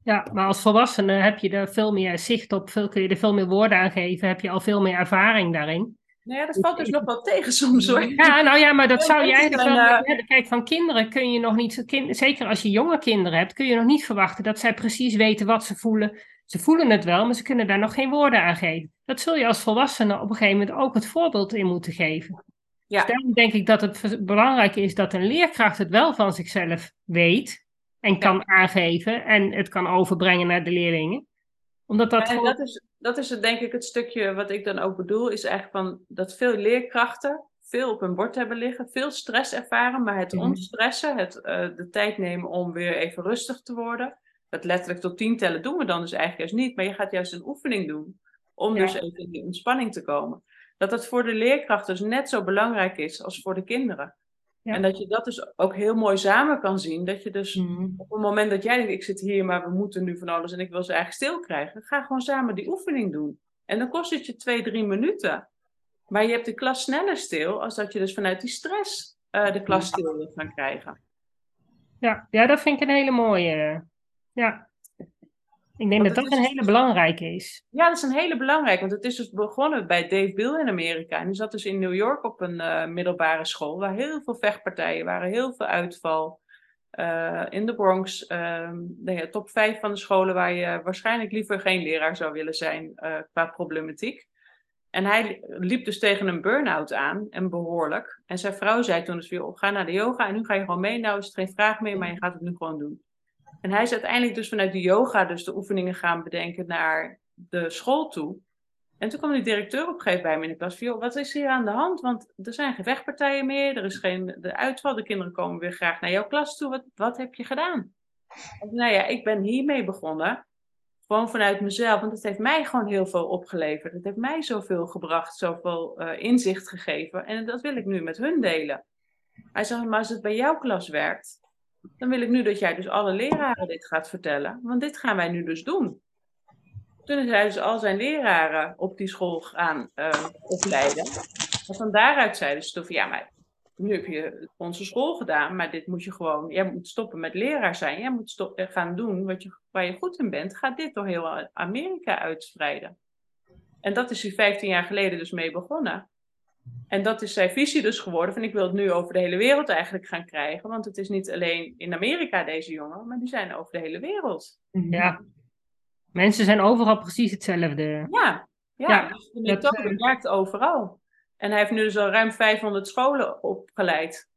S1: Ja, maar als volwassene heb je er veel meer zicht op, veel, kun je er veel meer woorden aan geven, heb je al veel meer ervaring daarin.
S2: Nou ja, dat valt dus nog wel tegen soms hoor.
S1: Ja, nou ja, maar dat zou wel...
S2: eh,
S1: ja, Kijk, van kinderen kun je nog niet... kind- zeker als je jonge kinderen hebt, kun je nog niet verwachten dat zij precies weten wat ze voelen. Ze voelen het wel, maar ze kunnen daar nog geen woorden aan geven. Dat zul je als volwassene op een gegeven moment ook het voorbeeld in moeten geven.
S2: Ja.
S1: Dus daarom denk ik dat het belangrijk is dat een leerkracht het wel van zichzelf weet en kan aangeven en het kan overbrengen naar de leerlingen. Omdat dat
S2: en dat is, dat is het, denk ik het stukje wat ik dan ook bedoel, is eigenlijk van dat veel leerkrachten veel op hun bord hebben liggen, veel stress ervaren, maar het
S3: Mhm.
S2: ontstressen, het eh, de tijd nemen om weer even rustig te worden. Dat letterlijk tot tien tellen doen we dan dus eigenlijk juist niet, maar je gaat juist een oefening doen om
S1: Ja.
S2: dus even in die ontspanning te komen. Dat dat voor de leerkracht dus net zo belangrijk is als voor de kinderen.
S1: Ja.
S2: En dat je dat dus ook heel mooi samen kan zien. Dat je dus
S3: Mhm.
S2: op het moment dat jij denkt, ik zit hier, maar we moeten nu van alles en ik wil ze eigenlijk stil krijgen, ga gewoon samen die oefening doen. En dan kost het je twee, drie minuten. Maar je hebt de klas sneller stil, als dat je dus vanuit die stress eh, de klas stil wil gaan krijgen.
S1: Ja, ja, dat vind ik een hele mooie. Ja. Ik denk
S2: Want
S1: dat dat een hele belangrijke is.
S2: Ja, dat is een hele belangrijke, want het is dus begonnen bij Dave Bill in Amerika. En die zat dus in New York op een eh, middelbare school, waar heel veel vechtpartijen waren, heel veel uitval. Eh, in de Bronx, ehm, de top 5 van de scholen waar je waarschijnlijk liever geen leraar zou willen zijn eh, qua problematiek. En hij liep dus tegen een burn-out aan, en behoorlijk. En zijn vrouw zei toen dus weer, "Oh, ga naar de yoga en nu ga je gewoon mee. Nou is het geen vraag meer, maar je gaat het nu gewoon doen. En hij is uiteindelijk dus vanuit de yoga dus de oefeningen gaan bedenken naar de school toe. En toen kwam die directeur op een gegeven moment bij me in de klas van, wat is hier aan de hand? Want er zijn geen vechtpartijen meer, er is geen de uitval, de kinderen komen weer graag naar jouw klas toe. Wat, wat heb je gedaan? En, nou ja, ik ben hiermee begonnen. Gewoon vanuit mezelf, want het heeft mij gewoon heel veel opgeleverd. Het heeft mij zoveel gebracht, zoveel eh, inzicht gegeven. En dat wil ik nu met hun delen. Hij zegt, maar als het bij jouw klas werkt, dan wil ik nu dat jij dus alle leraren dit gaat vertellen. Want dit gaan wij nu dus doen. Toen is hij dus al zijn leraren op die school gaan eh, opleiden. En van daaruit zeiden ze toen van, ja, maar nu heb je onze school gedaan, maar dit moet je gewoon, jij moet stoppen met leraar zijn. Jij moet eh, gaan doen wat je, waar je goed in bent. Ga dit door heel Amerika uitspreiden. En dat is hij 15 jaar geleden dus mee begonnen. En dat is zijn visie dus geworden van ik wil het nu over de hele wereld eigenlijk gaan krijgen. Want het is niet alleen in Amerika deze jongen, maar die zijn over de hele wereld.
S3: Mhm.
S1: Ja. Mensen zijn overal precies hetzelfde.
S2: Ja, ja,
S1: Ja,
S2: dus de
S1: dat,
S2: methode
S1: eh,
S2: werkt overal. En hij heeft nu dus al ruim 500 scholen opgeleid,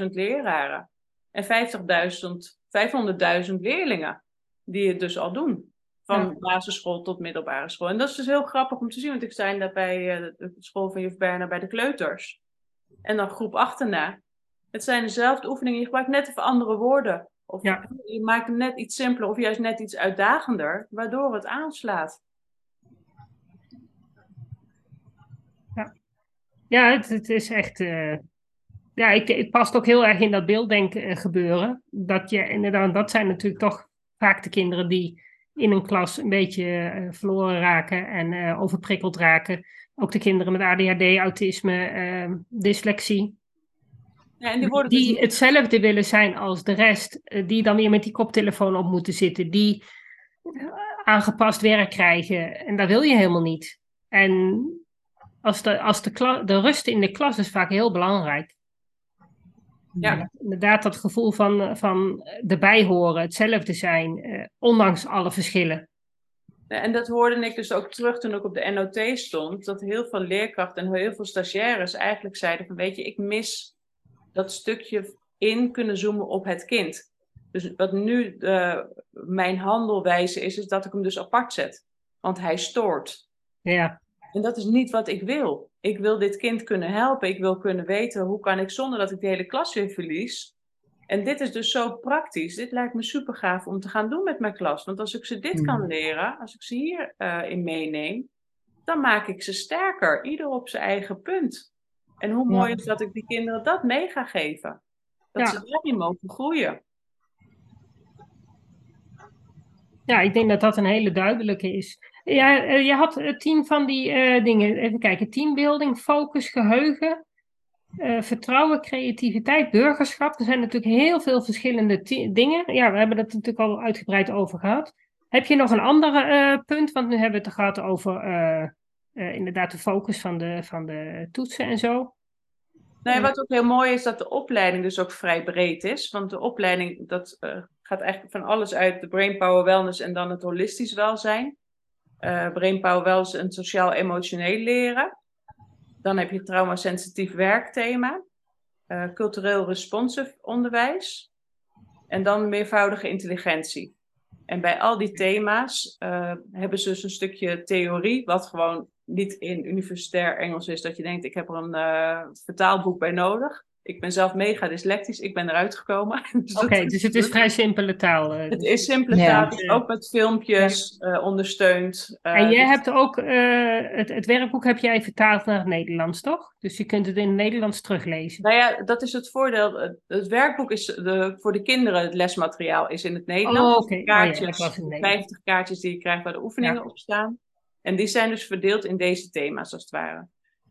S2: 25.000 leraren en 50.000, 500.000 leerlingen die het dus al doen. Van
S1: Ja.
S2: basisschool tot middelbare school. En dat is dus heel grappig om te zien, want ik sta daar bij eh, de school van juf Berna bij de kleuters. En dan groep achterna. Het zijn dezelfde oefeningen, je gebruikt net even andere woorden. Of
S1: Ja.
S2: je maakt hem net iets simpeler of juist net iets uitdagender, waardoor het aanslaat.
S1: Ja, het, het is echt. eh, ja, ik, het past ook heel erg in dat beelddenken eh, gebeuren. Dat je inderdaad, dat zijn natuurlijk toch vaak de kinderen die in een klas een beetje eh, verloren raken en eh, overprikkeld raken. Ook de kinderen met ADHD, autisme, eh, dyslexie.
S2: Ja, en die worden dus
S1: Die
S2: niet-
S1: hetzelfde willen zijn als de rest, eh, die dan weer met die koptelefoon op moeten zitten, die aangepast werk krijgen. En dat wil je helemaal niet. En als de, als de, de rust in de klas is vaak heel belangrijk.
S2: Ja.
S1: Inderdaad, dat gevoel van, van erbij horen, hetzelfde zijn, eh, ondanks alle verschillen.
S2: En dat hoorde ik dus ook terug toen ik op de NOT stond. Dat heel veel leerkrachten en heel veel stagiaires eigenlijk zeiden van weet je, ik mis dat stukje in kunnen zoomen op het kind. Dus wat nu eh, mijn handelwijze is, is dat ik hem dus apart zet. Want hij stoort.
S1: Ja,
S2: En dat is niet wat ik wil. Ik wil dit kind kunnen helpen. Ik wil kunnen weten hoe kan ik zonder dat ik de hele klas weer verlies. En dit is dus zo praktisch. Dit lijkt me super gaaf om te gaan doen met mijn klas. Want als ik ze dit kan
S3: Mhm.
S2: leren, als ik ze hier eh, in meeneem, dan maak ik ze sterker. Ieder op zijn eigen punt. En hoe mooi
S3: Ja.
S2: is dat ik die kinderen dat mee ga geven. Dat
S1: Ja.
S2: ze daarin mogen groeien.
S1: Ja, ik denk dat dat een hele duidelijke is. Ja, eh, je had eh, tien van die eh, dingen. Even kijken. Teambuilding, focus, geheugen, eh, vertrouwen, creativiteit, burgerschap. Er zijn natuurlijk heel veel verschillende dingen. Ja, we hebben het natuurlijk al uitgebreid over gehad. Heb je nog een ander punt? Want nu hebben we het gehad over inderdaad de focus van de, van de toetsen en zo.
S2: Nee, wat ook heel mooi is, dat de opleiding dus ook vrij breed is. Want de opleiding, dat gaat eigenlijk van alles uit. De Brainpower Wellness en dan het holistisch welzijn. Eh Brainpower Wellness en sociaal-emotioneel leren. Dan heb je trauma-sensitief werkthema. eh, cultureel responsive onderwijs. En dan meervoudige intelligentie. En bij al die thema's eh, hebben ze dus een stukje theorie, wat gewoon niet in universitair Engels is, dat je denkt, ik heb er een vertaalboek bij nodig. Ik ben zelf mega dyslectisch, ik ben eruit gekomen. Dus dat
S1: Oké, dus het is vrij simpele taal. eh.
S2: Het is simpele
S3: Ja.
S2: taal, dus ook met filmpjes eh, ondersteund. eh,
S1: En jij
S2: dus-
S1: hebt ook, eh, het, het werkboek heb jij vertaald naar het Nederlands, toch? Dus je kunt het in het Nederlands teruglezen.
S2: Nou ja, dat is het voordeel. Het- werkboek is de, voor de kinderen, het lesmateriaal is in het Nederlands.
S1: Oh, oké. Oh, ja,
S2: Kaartjes,
S1: Nederlands.
S2: 50 kaartjes die je krijgt waar de oefeningen op staan. En die zijn dus verdeeld in deze thema's, als het ware.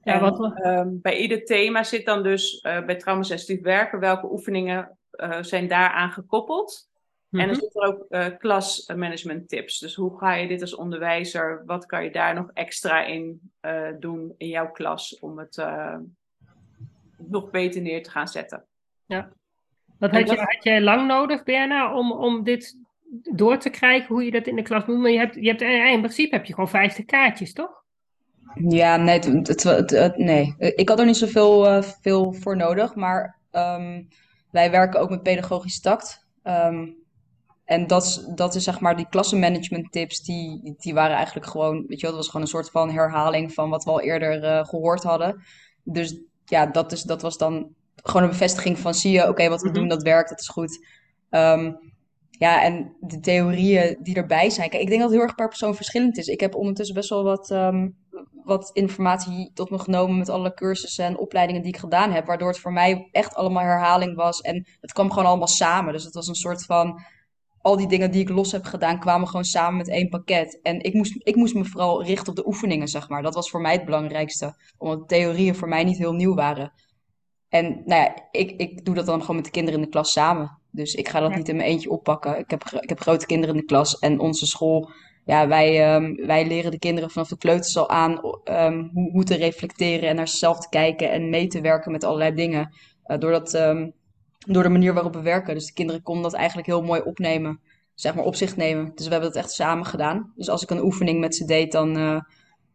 S1: Ja,
S2: En,
S1: wat
S2: ehm, bij ieder thema zit dan dus eh, bij traumasensitief werken welke oefeningen eh, zijn daaraan gekoppeld. En
S1: Mhm.
S2: er zitten ook eh klasmanagement tips. Dus hoe ga je dit als onderwijzer, wat kan je daar nog extra in doen in jouw klas om het nog beter neer te gaan zetten.
S1: Wat
S2: En
S1: had, je, had jij lang nodig, Berna, om, om dit door te krijgen, hoe je dat in de klas moet? Maar je hebt, je hebt, in principe heb je gewoon 50 kaartjes, toch?
S3: Ja, nee, het, het, het- het- nee. Ik had er niet zoveel eh, veel voor nodig, maar ehm, wij werken ook met pedagogisch tact. Ehm, en dat is, dat is zeg maar die klassenmanagement tips, die, die waren eigenlijk gewoon, weet je wel, dat was gewoon een soort van herhaling van wat we al eerder eh, gehoord hadden. Dus ja, dat, is, dat was dan gewoon een bevestiging van, zie je, oké, wat we
S2: Mhm.
S3: doen, dat werkt, dat is goed. Ehm, ja, en de theorieën die erbij zijn. Kijk, ik denk dat het heel erg per persoon verschillend is. Ik heb ondertussen best wel wat, ehm, wat informatie tot me genomen met alle cursussen en opleidingen die ik gedaan heb. Waardoor het voor mij echt allemaal herhaling was. En het kwam gewoon allemaal samen. Dus het was een soort van. Al die dingen die ik los heb gedaan, kwamen gewoon samen met één pakket. En ik moest, ik moest me vooral richten op de oefeningen, zeg maar. Dat was voor mij het belangrijkste. Omdat theorieën voor mij niet heel nieuw waren. En nou ja, ik, ik doe dat dan gewoon met de kinderen in de klas samen. Dus ik ga dat
S1: Ja.
S3: niet in mijn eentje oppakken. Ik heb, ik heb grote kinderen in de klas. En onze school, ja, wij, ehm, wij leren de kinderen vanaf de kleuters al aan ehm, hoe, hoe te reflecteren en naar zichzelf te kijken en mee te werken met allerlei dingen. Eh, door, dat, ehm, door de manier waarop we werken. Dus de kinderen konden dat eigenlijk heel mooi opnemen. Zeg maar op zich nemen. Dus we hebben dat echt samen gedaan. Dus als ik een oefening met ze deed, dan... eh,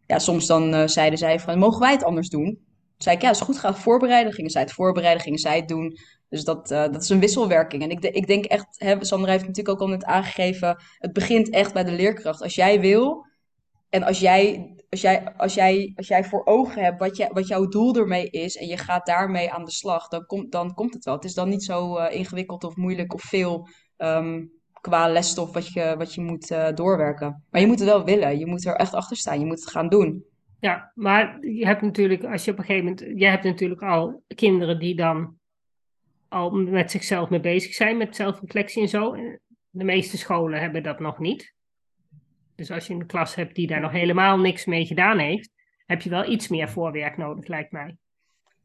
S3: ja, soms dan eh, zeiden zij van, mogen wij het anders doen? Toen zei ik, ja, is goed, ga voorbereiden. Gingen zij het voorbereiden, gingen zij het doen. Dus dat, eh, dat is een wisselwerking. En ik, de- ik denk echt, hè, Sandra heeft natuurlijk ook al net aangegeven, het begint echt bij de leerkracht. Als jij wil en als jij, als jij, als jij, als jij voor ogen hebt wat, je, wat jouw doel ermee is en je gaat daarmee aan de slag, dan, komt dan komt het wel. Het is dan niet zo eh, ingewikkeld of moeilijk of veel ehm, qua lesstof wat je, wat je moet eh, doorwerken. Maar je moet het wel willen. Je moet er echt achter staan. Je moet het gaan doen.
S1: Ja, maar je hebt natuurlijk, als je op een gegeven moment, jij hebt natuurlijk al kinderen die dan al met zichzelf mee bezig zijn, met zelfreflectie en zo. De meeste scholen hebben dat nog niet. Dus als je een klas hebt die daar nog helemaal niks mee gedaan heeft, heb je wel iets meer voorwerk nodig, lijkt mij.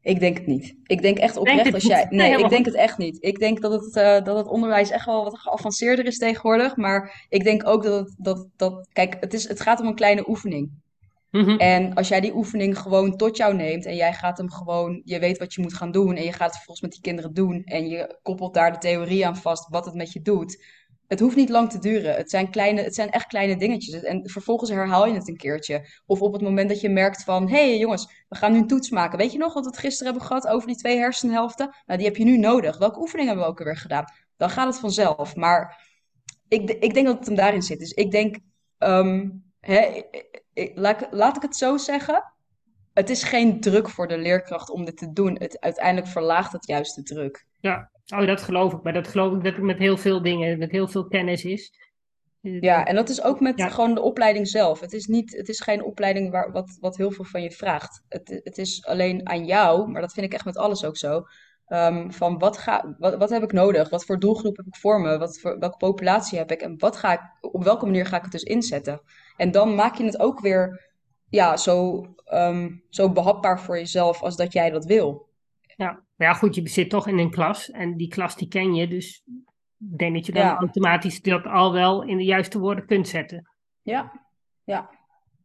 S3: Ik denk het niet. Ik denk echt oprecht als jij.
S1: Nee,
S3: ik denk het echt niet. Ik denk dat het, eh, dat het onderwijs echt wel wat geavanceerder is tegenwoordig. Maar ik denk ook dat het. Dat, dat, kijk, het, is, het gaat om een kleine oefening.
S1: Mhm.
S3: En als jij die oefening gewoon tot jou neemt en jij gaat hem gewoon, je weet wat je moet gaan doen en je gaat het vervolgens met die kinderen doen en je koppelt daar de theorie aan vast wat het met je doet. Het hoeft niet lang te duren. Het zijn, kleine, het zijn echt kleine dingetjes. En vervolgens herhaal je het een keertje. Of op het moment dat je merkt van, hé hey, jongens, we gaan nu een toets maken. Weet je nog wat we het gisteren hebben gehad over die twee hersenhelften? Nou, die heb je nu nodig. Welke oefening hebben we ook alweer gedaan? Dan gaat het vanzelf. Maar ik, ik denk dat het hem daarin zit. Dus ik denk, ehm, hè, ik- laat, ik- laat ik het zo zeggen. Het is geen druk voor de leerkracht om dit te doen. Het, uiteindelijk verlaagt het juist de druk.
S1: Ja, oh, dat geloof ik. Maar dat geloof ik dat het met heel veel dingen, met heel veel kennis is.
S3: Ja, en dat is ook met
S1: Ja.
S3: gewoon de opleiding zelf. Het is niet, het is geen opleiding waar, wat, wat heel veel van je vraagt. Het, het is alleen aan jou, maar dat vind ik echt met alles ook zo. Ehm, van wat, ga, wat, wat heb ik nodig? Wat voor doelgroep heb ik voor me? Wat voor, welke populatie heb ik? En wat ga ik, op welke manier ga ik het dus inzetten? En dan maak je het ook weer ja, zo, ehm, zo behapbaar voor jezelf als dat jij dat wil.
S1: Ja, ja, goed, je zit toch in een klas en die klas die ken je, dus ik denk dat je dan
S3: Ja.
S1: automatisch dat al wel in de juiste woorden kunt zetten.
S3: Ja, ja.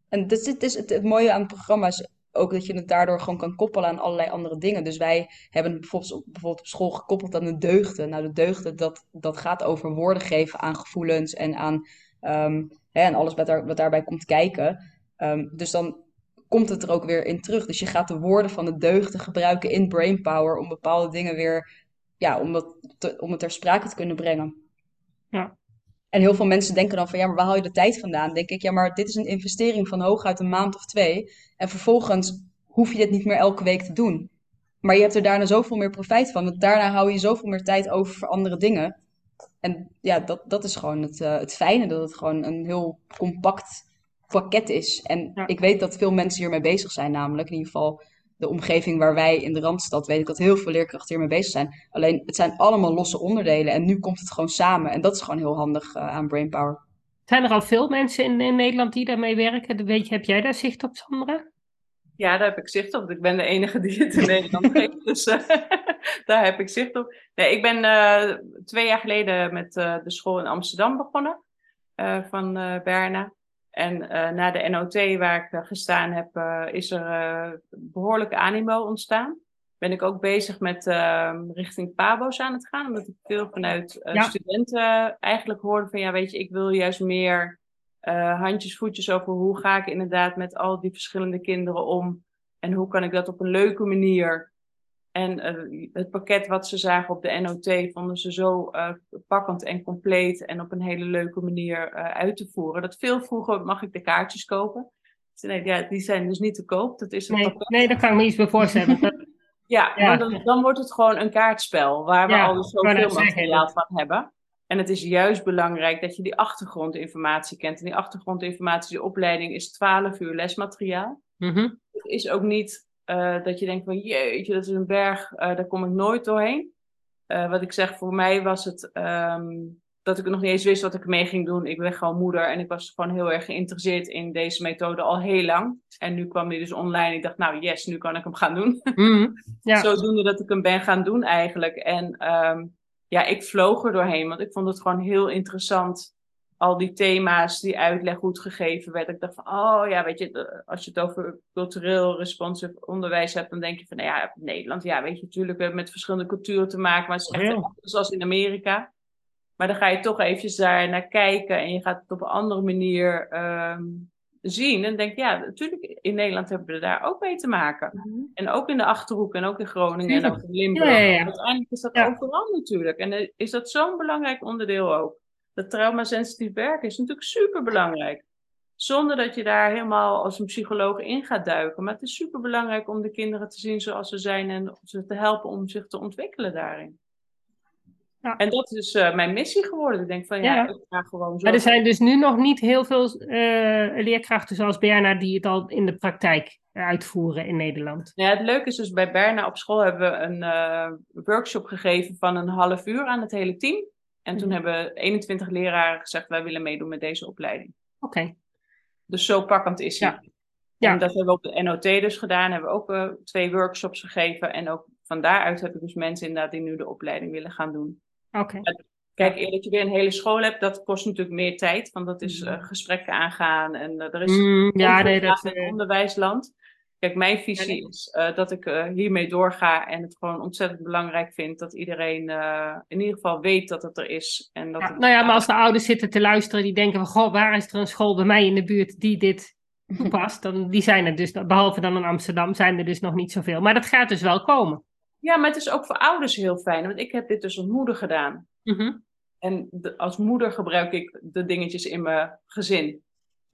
S3: En dit, dit is het, het mooie aan het programma is ook dat je het daardoor gewoon kan koppelen aan allerlei andere dingen. Dus wij hebben het bijvoorbeeld, op- bijvoorbeeld op school gekoppeld aan de deugden. Nou, de deugden, dat, dat gaat over woorden geven aan gevoelens en aan ehm, hè, en alles wat, daar, wat daarbij komt kijken. Ehm, dus dan komt het er ook weer in terug. Dus je gaat de woorden van de deugden gebruiken in Brainpower om bepaalde dingen weer, ja, om, dat om het ter sprake te kunnen brengen.
S1: Ja.
S3: En heel veel mensen denken dan van, ja, maar waar haal je de tijd vandaan? Denk ik, ja, maar dit is een investering van hooguit een maand of twee. En vervolgens hoef je dit niet meer elke week te doen. Maar je hebt er daarna zoveel meer profijt van. Want daarna hou je zoveel meer tijd over voor andere dingen. En ja, dat, dat is gewoon het, eh, het fijne, dat het gewoon een heel compact pakket is. En
S1: Ja.
S3: ik weet dat veel mensen hiermee bezig zijn, namelijk in ieder geval de omgeving waar wij in de Randstad, weet ik dat heel veel leerkrachten hiermee bezig zijn. Alleen het zijn allemaal losse onderdelen en nu komt het gewoon samen. En dat is gewoon heel handig eh, aan Brainpower.
S1: Zijn er al veel mensen in, in Nederland die daarmee werken? Weet je, heb jij daar zicht op, Sandra?
S2: Ja, daar heb ik zicht op. want Ik ben de enige die het in Nederland geeft. Dus eh, daar heb ik zicht op. Nee, ik ben eh, twee jaar geleden met eh, de school in Amsterdam begonnen. eh, van eh, Berna. En eh, na de NOT waar ik eh, gestaan heb, eh, is er eh, behoorlijke animo ontstaan. Ben ik ook bezig met eh, richting Pabo's aan het gaan. Omdat ik veel vanuit
S1: Ja.
S2: studenten eigenlijk hoorde van... Ja, weet je, ik wil juist meer handjes, voetjes over hoe ga ik inderdaad met al die verschillende kinderen om. En hoe kan ik dat op een leuke manier. En eh, het pakket wat ze zagen op de NOT vonden ze zo eh, pakkend en compleet en op een hele leuke manier eh, uit te voeren. Dat veel vroeger mag ik de kaartjes kopen. Nee, ja, die zijn dus niet te koop. Dat is een
S1: Nee,
S2: pakket.
S1: nee, daar kan ik me iets bij voorstellen.
S2: Ja, dan, dan wordt het gewoon een kaartspel waar we
S1: Ja,
S2: al zoveel materiaal van hebben. En het is juist belangrijk dat je die achtergrondinformatie kent. En die achtergrondinformatie, die opleiding is 12 uur lesmateriaal.
S1: Mhm.
S2: Het is ook niet eh, dat je denkt van jeetje, dat is een berg, eh, daar kom ik nooit doorheen. Eh, wat ik zeg, voor mij was het ehm, dat ik nog niet eens wist wat ik mee ging doen. Ik ben gewoon moeder en ik was gewoon heel erg geïnteresseerd in deze methode al heel lang. En nu kwam die dus online. Ik dacht, nou yes, nu kan ik hem gaan doen.
S1: Mhm. Ja.
S2: Zodoende dat ik hem ben gaan doen eigenlijk. En ehm, ja, ik vloog er doorheen, want ik vond het gewoon heel interessant. Al die thema's, die uitleg hoe het gegeven werd. Ik dacht van, oh ja, weet je, de- als je het over cultureel responsive onderwijs hebt, dan denk je van, nou ja, Nederland, ja, weet je, natuurlijk, we hebben met verschillende culturen te maken, maar het is echt
S1: Heel.
S2: anders zoals in Amerika. Maar dan ga je toch eventjes daar naar kijken en je gaat het op een andere manier ehm, zien. En denk, ja, natuurlijk, in Nederland hebben we daar ook mee te maken. En ook in de Achterhoek en ook in Groningen en ook in Limburg.
S1: Ja, ja, ja.
S2: Uiteindelijk is dat
S1: Ja.
S2: overal natuurlijk. En eh, is dat zo'n belangrijk onderdeel ook. Dat traumasensitief werken is natuurlijk super belangrijk. Zonder dat je daar helemaal als een psycholoog in gaat duiken. Maar het is super belangrijk om de kinderen te zien zoals ze zijn en ze te helpen om zich te ontwikkelen daarin.
S1: Ja.
S2: En dat is eh, mijn missie geworden. Ik denk van ja,
S1: Ja.
S2: ik ga gewoon zo.
S1: Maar er zijn dus nu nog niet heel veel eh, leerkrachten zoals Berna die het al in de praktijk uitvoeren in Nederland.
S2: Ja, het leuke is dus bij Berna op school hebben we een eh, workshop gegeven van een half uur aan het hele team. En toen
S1: Mhm.
S2: hebben 21 leraren gezegd, wij willen meedoen met deze opleiding.
S1: Oké.
S2: Dus zo pakkend is hij.
S1: Ja. Ja.
S2: En dat hebben we op de NOT dus gedaan. Hebben we ook eh, twee workshops gegeven. En ook van daaruit heb ik dus mensen inderdaad die nu de opleiding willen gaan doen.
S1: Oké.
S2: Kijk, dat je weer een hele school hebt, dat kost natuurlijk meer tijd. Want dat is eh, gesprekken aangaan. En eh, er is
S1: Mm, ja, nee, dat.
S2: onderwijsland. Kijk, mijn visie is eh, dat ik eh, hiermee doorga en het gewoon ontzettend belangrijk vind dat iedereen eh, in ieder geval weet dat het er is. En dat
S1: ja,
S2: het-
S1: nou ja, maar als de ouders zitten te luisteren die denken van, goh, waar is er een school bij mij in de buurt die dit toepast? Dan, die zijn er dus, behalve dan in Amsterdam, zijn er dus nog niet zoveel. Maar dat gaat dus wel komen.
S2: Ja, maar het is ook voor ouders heel fijn, want ik heb dit dus als moeder gedaan.
S1: Mhm.
S2: En de- als moeder gebruik ik de dingetjes in mijn gezin.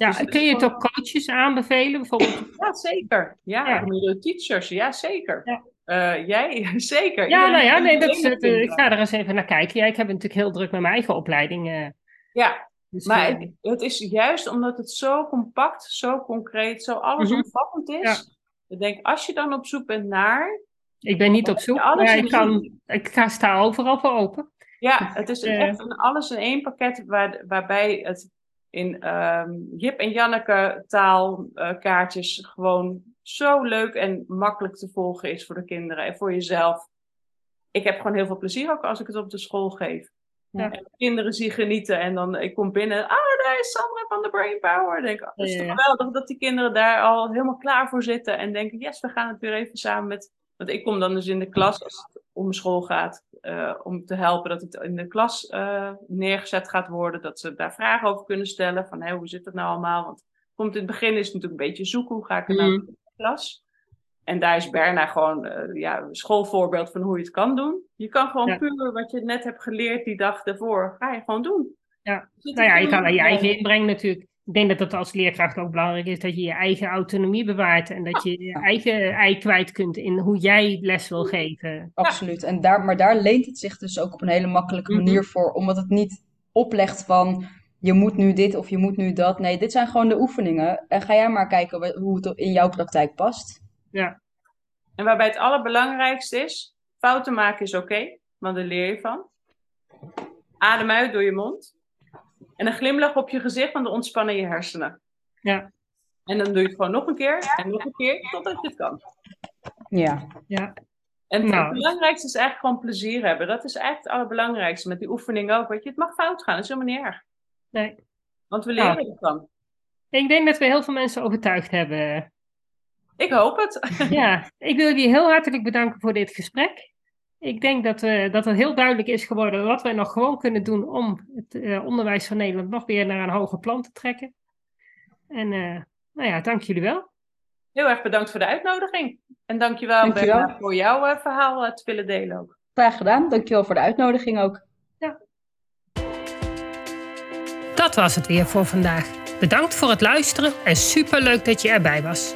S1: Ja,
S2: Dus
S1: kun
S2: is
S1: je het
S2: gewoon-
S1: ook coaches aanbevelen? Bijvoorbeeld
S2: Ja, zeker. Ja,
S1: Ja.
S2: teachers, ja, zeker.
S1: Ja.
S2: Eh, jij, zeker.
S1: Ja, nou ja, nee, dat is eh, ik ga er eens even naar kijken. Ja, ik heb natuurlijk heel druk met mijn eigen opleiding. eh,
S2: Ja,
S1: dus,
S2: Maar het, het is juist omdat het zo compact, zo concreet, zo allesomvattend is.
S1: Mhm. Ja.
S2: Ik denk, als je dan op zoek bent naar,
S1: Ik ben niet op zoek, maar ik, kan, ik ga sta overal voor open.
S2: Ja, het is echt een alles in één pakket waar, waarbij het in ehm, Jip en Janneke taal eh, kaartjes gewoon zo leuk en makkelijk te volgen is voor de kinderen en voor jezelf. Ik heb gewoon heel veel plezier ook als ik het op de school geef.
S1: Ja.
S2: En de kinderen zien genieten en dan ik kom binnen, ah daar is Sandra van de Brain Power. Denk ik, oh, het is
S1: Ja,
S2: toch geweldig dat die kinderen daar al helemaal klaar voor zitten en denken, yes, we gaan het weer even samen met... Want ik kom dan dus in de klas als het om school gaat, eh, om te helpen dat het in de klas eh, neergezet gaat worden. Dat ze daar vragen over kunnen stellen. Van hoe zit het nou allemaal? Want komt in het begin is het natuurlijk een beetje zoeken. Hoe ga ik er nou
S1: Mhm.
S2: in de klas? En daar is Berna gewoon eh, ja, een schoolvoorbeeld van hoe je het kan doen. Je kan gewoon
S1: Ja.
S2: puur wat je net hebt geleerd die dag ervoor, ga je gewoon doen.
S1: Ja. Nou ja, je kan je eigen inbreng natuurlijk. Ik denk dat het als leerkracht ook belangrijk is dat je je eigen autonomie bewaart en dat je je eigen ei kwijt kunt in hoe jij les wil geven.
S3: Absoluut. En daar, maar daar leent het zich dus ook op een hele makkelijke
S1: Mhm.
S3: manier voor, omdat het niet oplegt van je moet nu dit of je moet nu dat. Nee, dit zijn gewoon de oefeningen. En ga jij maar kijken hoe het in jouw praktijk past.
S1: Ja,
S2: En waarbij het allerbelangrijkste is, fouten maken is oké, want daar leer je van. Adem uit door je mond. En een glimlach op je gezicht, want dan ontspannen je hersenen.
S1: ja,
S2: En dan doe je het gewoon nog een keer en nog een keer, totdat je het kan.
S3: Ja,
S1: ja.
S2: En het
S1: Nou.
S2: belangrijkste is eigenlijk gewoon plezier hebben. Dat is eigenlijk het allerbelangrijkste met die oefening ook. Weet je, het mag fout gaan, dat is helemaal niet erg.
S1: Nee.
S2: Want we
S1: Nou.
S2: leren ervan.
S1: Ik denk dat we heel veel mensen overtuigd hebben.
S2: Ik hoop het.
S1: Ja, ik wil je heel hartelijk bedanken voor dit gesprek. Ik denk dat, we, dat het heel duidelijk is geworden wat wij nog gewoon kunnen doen om het eh, onderwijs van Nederland nog weer naar een hoger plan te trekken. En eh, nou ja, dank jullie wel.
S2: Heel erg bedankt voor de uitnodiging. En dankjewel,
S3: Dankjewel.
S2: Berna, voor jouw eh, verhaal eh, te willen delen ook.
S3: graag gedaan. Dankjewel voor de uitnodiging ook.
S1: Dat was het weer voor vandaag. Bedankt voor het luisteren en superleuk dat je erbij was.